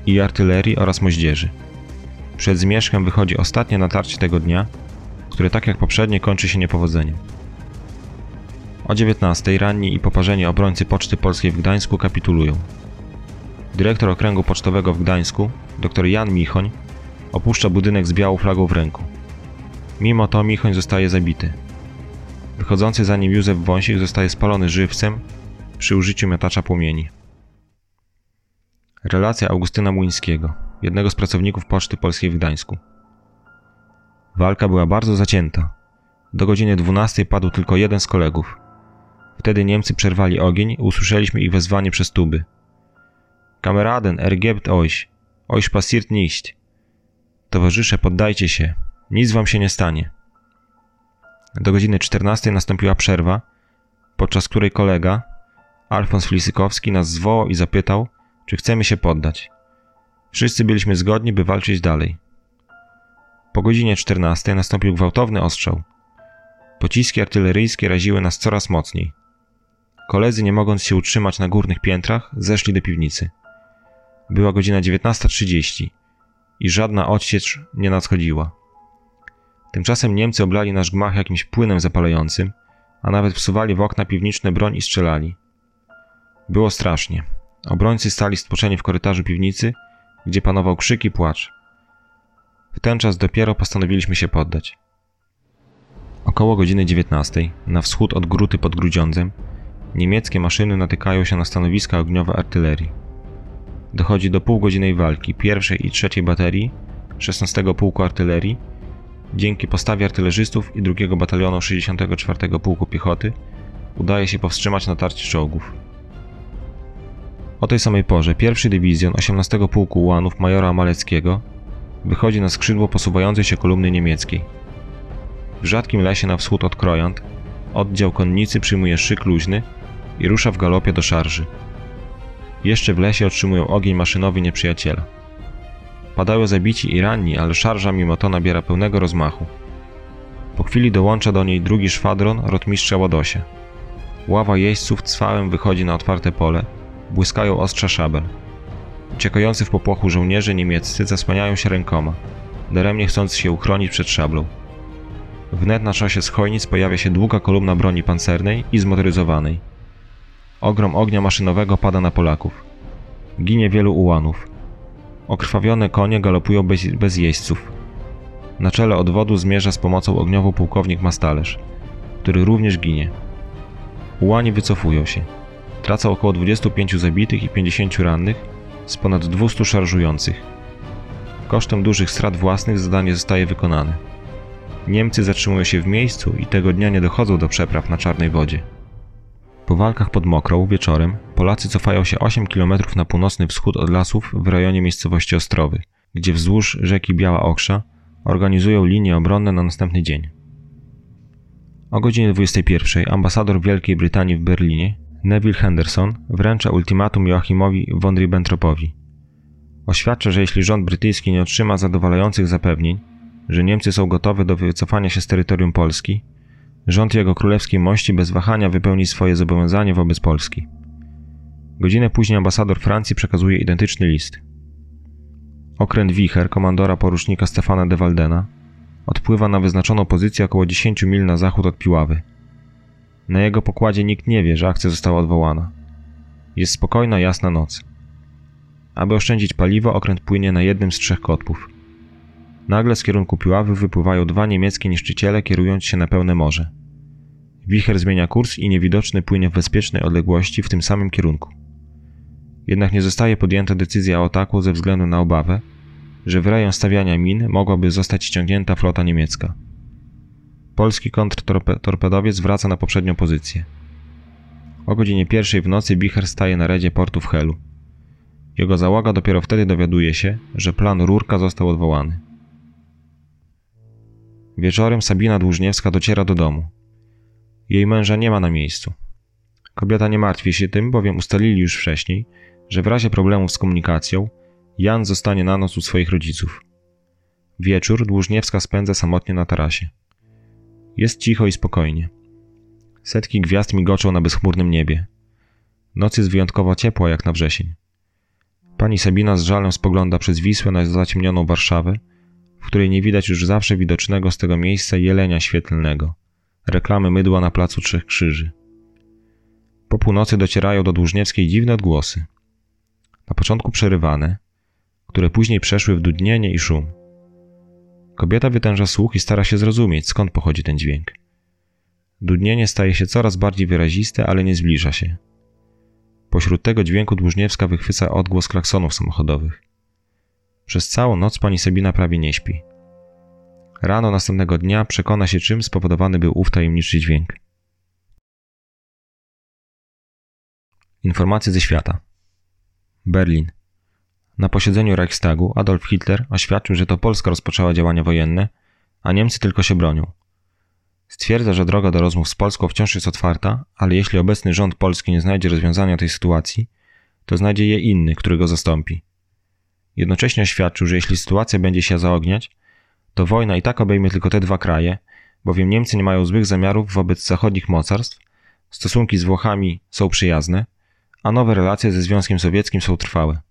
i artylerii oraz moździerzy. Przed zmierzchem wychodzi ostatnie natarcie tego dnia, które tak jak poprzednie kończy się niepowodzeniem. O 19 ranni i poparzeni obrońcy Poczty Polskiej w Gdańsku kapitulują. Dyrektor okręgu pocztowego w Gdańsku, dr Jan Michoń, opuszcza budynek z białą flagą w ręku. Mimo to Michoń zostaje zabity. Wychodzący za nim Józef Wąsik zostaje spalony żywcem przy użyciu miotacza płomieni. Relacja Augustyna Młyńskiego, jednego z pracowników Poczty Polskiej w Gdańsku. Walka była bardzo zacięta. Do godziny 12 padł tylko jeden z kolegów. Wtedy Niemcy przerwali ogień usłyszeliśmy ich wezwanie przez tuby. Kameraden, ergebt euch, euch passiert nicht. Towarzysze, poddajcie się, nic wam się nie stanie. Do godziny 14 nastąpiła przerwa, podczas której kolega, Alfons Flisykowski, nas zwołał i zapytał, czy chcemy się poddać. Wszyscy byliśmy zgodni, by walczyć dalej. Po godzinie 14 nastąpił gwałtowny ostrzał. Pociski artyleryjskie raziły nas coraz mocniej. Koledzy, nie mogąc się utrzymać na górnych piętrach, zeszli do piwnicy. Była godzina 19.30 i żadna odsiecz nie nadchodziła. Tymczasem Niemcy oblali nasz gmach jakimś płynem zapalającym, a nawet wsuwali w okna piwniczne broń i strzelali. Było strasznie. Obrońcy stali stłoczeni w korytarzu piwnicy, gdzie panował krzyk i płacz. W ten czas dopiero postanowiliśmy się poddać. Około godziny 19, na wschód od Gruty pod Grudziądzem, niemieckie maszyny natykają się na stanowiska ogniowe artylerii. Dochodzi do półgodzinnej walki pierwszej i trzeciej baterii 16 Pułku Artylerii. Dzięki postawie artylerzystów i drugiego batalionu 64 Pułku Piechoty udaje się powstrzymać natarcie czołgów. O tej samej porze pierwszy dywizjon 18 Pułku Ułanów majora Maleckiego wychodzi na skrzydło posuwającej się kolumny niemieckiej. W rzadkim lesie na wschód od Krojant oddział konnicy przyjmuje szyk luźny i rusza w galopie do szarży. Jeszcze w lesie otrzymują ogień maszynowy nieprzyjaciela. Padają zabici i ranni, ale szarża mimo to nabiera pełnego rozmachu. Po chwili dołącza do niej drugi szwadron rotmistrza Ładosia. Ława jeźdźców cwałem wychodzi na otwarte pole, błyskają ostrza szabel. Uciekający w popłochu żołnierze niemieccy zasłaniają się rękoma. daremnie chcąc się uchronić przed szablą. Wnet na szosie schojnic pojawia się długa kolumna broni pancernej i zmotoryzowanej. Ogrom ognia maszynowego pada na Polaków. Ginie wielu ułanów. Okrwawione konie galopują bez, bez jeźdźców. Na czele odwodu zmierza z pomocą ogniową pułkownik Mastalerz, który również ginie. Ułani wycofują się. Tracą około 25 zabitych i 50 rannych z ponad 200 szarżujących. Kosztem dużych strat własnych zadanie zostaje wykonane. Niemcy zatrzymują się w miejscu i tego dnia nie dochodzą do przepraw na czarnej wodzie. Po walkach pod Mokrą wieczorem Polacy cofają się 8 km na północny wschód od lasów w rejonie miejscowości Ostrowy, gdzie wzdłuż rzeki Biała Oksza organizują linie obronne na następny dzień. O godzinie 21 ambasador Wielkiej Brytanii w Berlinie, Neville Henderson, wręcza ultimatum Joachimowi von Ribbentropowi. Oświadcza, że jeśli rząd brytyjski nie otrzyma zadowalających zapewnień, że Niemcy są gotowe do wycofania się z terytorium Polski, rząd jego królewskiej mości bez wahania wypełni swoje zobowiązanie wobec Polski. Godzinę później ambasador Francji przekazuje identyczny list. Okręt Wicher komandora porucznika Stefana de Waldena odpływa na wyznaczoną pozycję około 10 mil na zachód od Piławy. Na jego pokładzie nikt nie wie, że akcja została odwołana. Jest spokojna, jasna noc. Aby oszczędzić paliwo, okręt płynie na jednym z trzech kotłów. Nagle z kierunku Piławy wypływają dwa niemieckie niszczyciele, kierując się na pełne morze. Wicher zmienia kurs i niewidoczny płynie w bezpiecznej odległości w tym samym kierunku. Jednak nie zostaje podjęta decyzja o ataku ze względu na obawę, że w rejon stawiania min mogłaby zostać ściągnięta flota niemiecka. Polski kontrtorpedowiec wraca na poprzednią pozycję. O godzinie pierwszej w nocy Bicher staje na redzie portu w Helu. Jego załoga dopiero wtedy dowiaduje się, że plan Rurka został odwołany. Wieczorem Sabina Dłużniewska dociera do domu. Jej męża nie ma na miejscu. Kobieta nie martwi się tym, bowiem ustalili już wcześniej, że w razie problemów z komunikacją Jan zostanie na noc u swoich rodziców. Wieczór Dłużniewska spędza samotnie na tarasie. Jest cicho i spokojnie. Setki gwiazd migoczą na bezchmurnym niebie. Noc jest wyjątkowo ciepła jak na wrzesień. Pani Sabina z żalem spogląda przez Wisłę na zaciemnioną Warszawę, w której nie widać już zawsze widocznego z tego miejsca jelenia świetlnego, reklamy mydła na placu Trzech Krzyży. Po północy docierają do Dłużniewskiej dziwne odgłosy. Na początku przerywane, które później przeszły w dudnienie i szum. Kobieta wytęża słuch i stara się zrozumieć, skąd pochodzi ten dźwięk. Dudnienie staje się coraz bardziej wyraziste, ale nie zbliża się. Pośród tego dźwięku Dłużniewska wychwyca odgłos klaksonów samochodowych. Przez całą noc pani Sabina prawie nie śpi. Rano następnego dnia przekona się, czym spowodowany był ów tajemniczy dźwięk. Informacje ze świata. Berlin. Na posiedzeniu Reichstagu Adolf Hitler oświadczył, że to Polska rozpoczęła działania wojenne, a Niemcy tylko się bronią. Stwierdza, że droga do rozmów z Polską wciąż jest otwarta, ale jeśli obecny rząd polski nie znajdzie rozwiązania tej sytuacji, to znajdzie je inny, który go zastąpi. Jednocześnie oświadczył, że jeśli sytuacja będzie się zaogniać, to wojna i tak obejmie tylko te dwa kraje, bowiem Niemcy nie mają złych zamiarów wobec zachodnich mocarstw, stosunki z Włochami są przyjazne, a nowe relacje ze Związkiem Sowieckim są trwałe.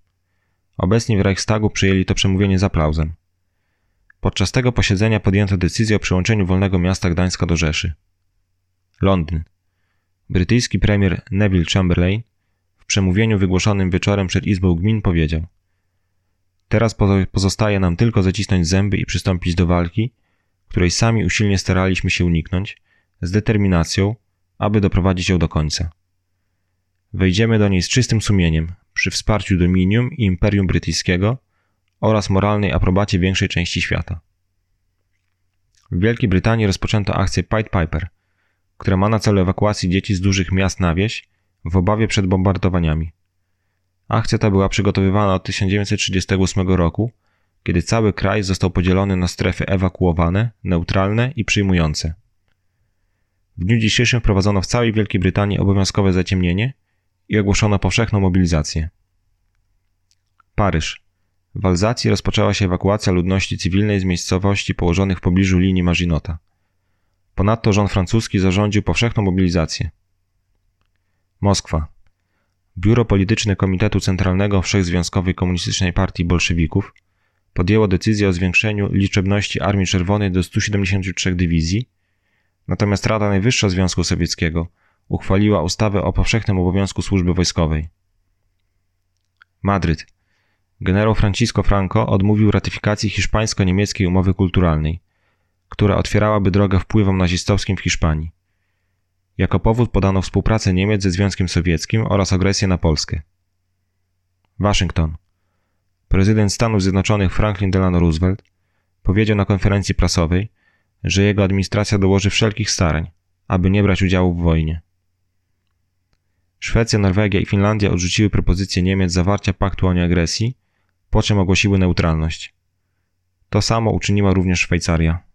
Obecni w Reichstagu przyjęli to przemówienie z aplauzem. Podczas tego posiedzenia podjęto decyzję o przyłączeniu wolnego miasta Gdańska do Rzeszy. Londyn. Brytyjski premier Neville Chamberlain w przemówieniu wygłoszonym wieczorem przed Izbą Gmin powiedział Teraz pozostaje nam tylko zacisnąć zęby i przystąpić do walki, której sami usilnie staraliśmy się uniknąć, z determinacją, aby doprowadzić ją do końca. Wejdziemy do niej z czystym sumieniem, przy wsparciu Dominium i Imperium Brytyjskiego oraz moralnej aprobacie większej części świata. W Wielkiej Brytanii rozpoczęto akcję Pied Piper, która ma na celu ewakuację dzieci z dużych miast na wieś w obawie przed bombardowaniami. Akcja ta była przygotowywana od 1938 roku, kiedy cały kraj został podzielony na strefy ewakuowane, neutralne i przyjmujące. W dniu dzisiejszym wprowadzono w całej Wielkiej Brytanii obowiązkowe zaciemnienie i ogłoszono powszechną mobilizację. Paryż. W Alzacji rozpoczęła się ewakuacja ludności cywilnej z miejscowości położonych w pobliżu linii Maginota. Ponadto rząd francuski zarządził powszechną mobilizację. Moskwa. Biuro Polityczne Komitetu Centralnego Wszechzwiązkowej Komunistycznej Partii Bolszewików podjęło decyzję o zwiększeniu liczebności Armii Czerwonej do 173 dywizji, natomiast Rada Najwyższa Związku Sowieckiego uchwaliła ustawę o powszechnym obowiązku służby wojskowej. Madryt. Generał Francisco Franco odmówił ratyfikacji hiszpańsko-niemieckiej umowy kulturalnej, która otwierałaby drogę wpływom nazistowskim w Hiszpanii. Jako powód podano współpracę Niemiec ze Związkiem Sowieckim oraz agresję na Polskę. Waszyngton. Prezydent Stanów Zjednoczonych Franklin Delano Roosevelt powiedział na konferencji prasowej, że jego administracja dołoży wszelkich starań, aby nie brać udziału w wojnie. Szwecja, Norwegia i Finlandia odrzuciły propozycję Niemiec zawarcia paktu o nieagresji, po czym ogłosiły neutralność. To samo uczyniła również Szwajcaria.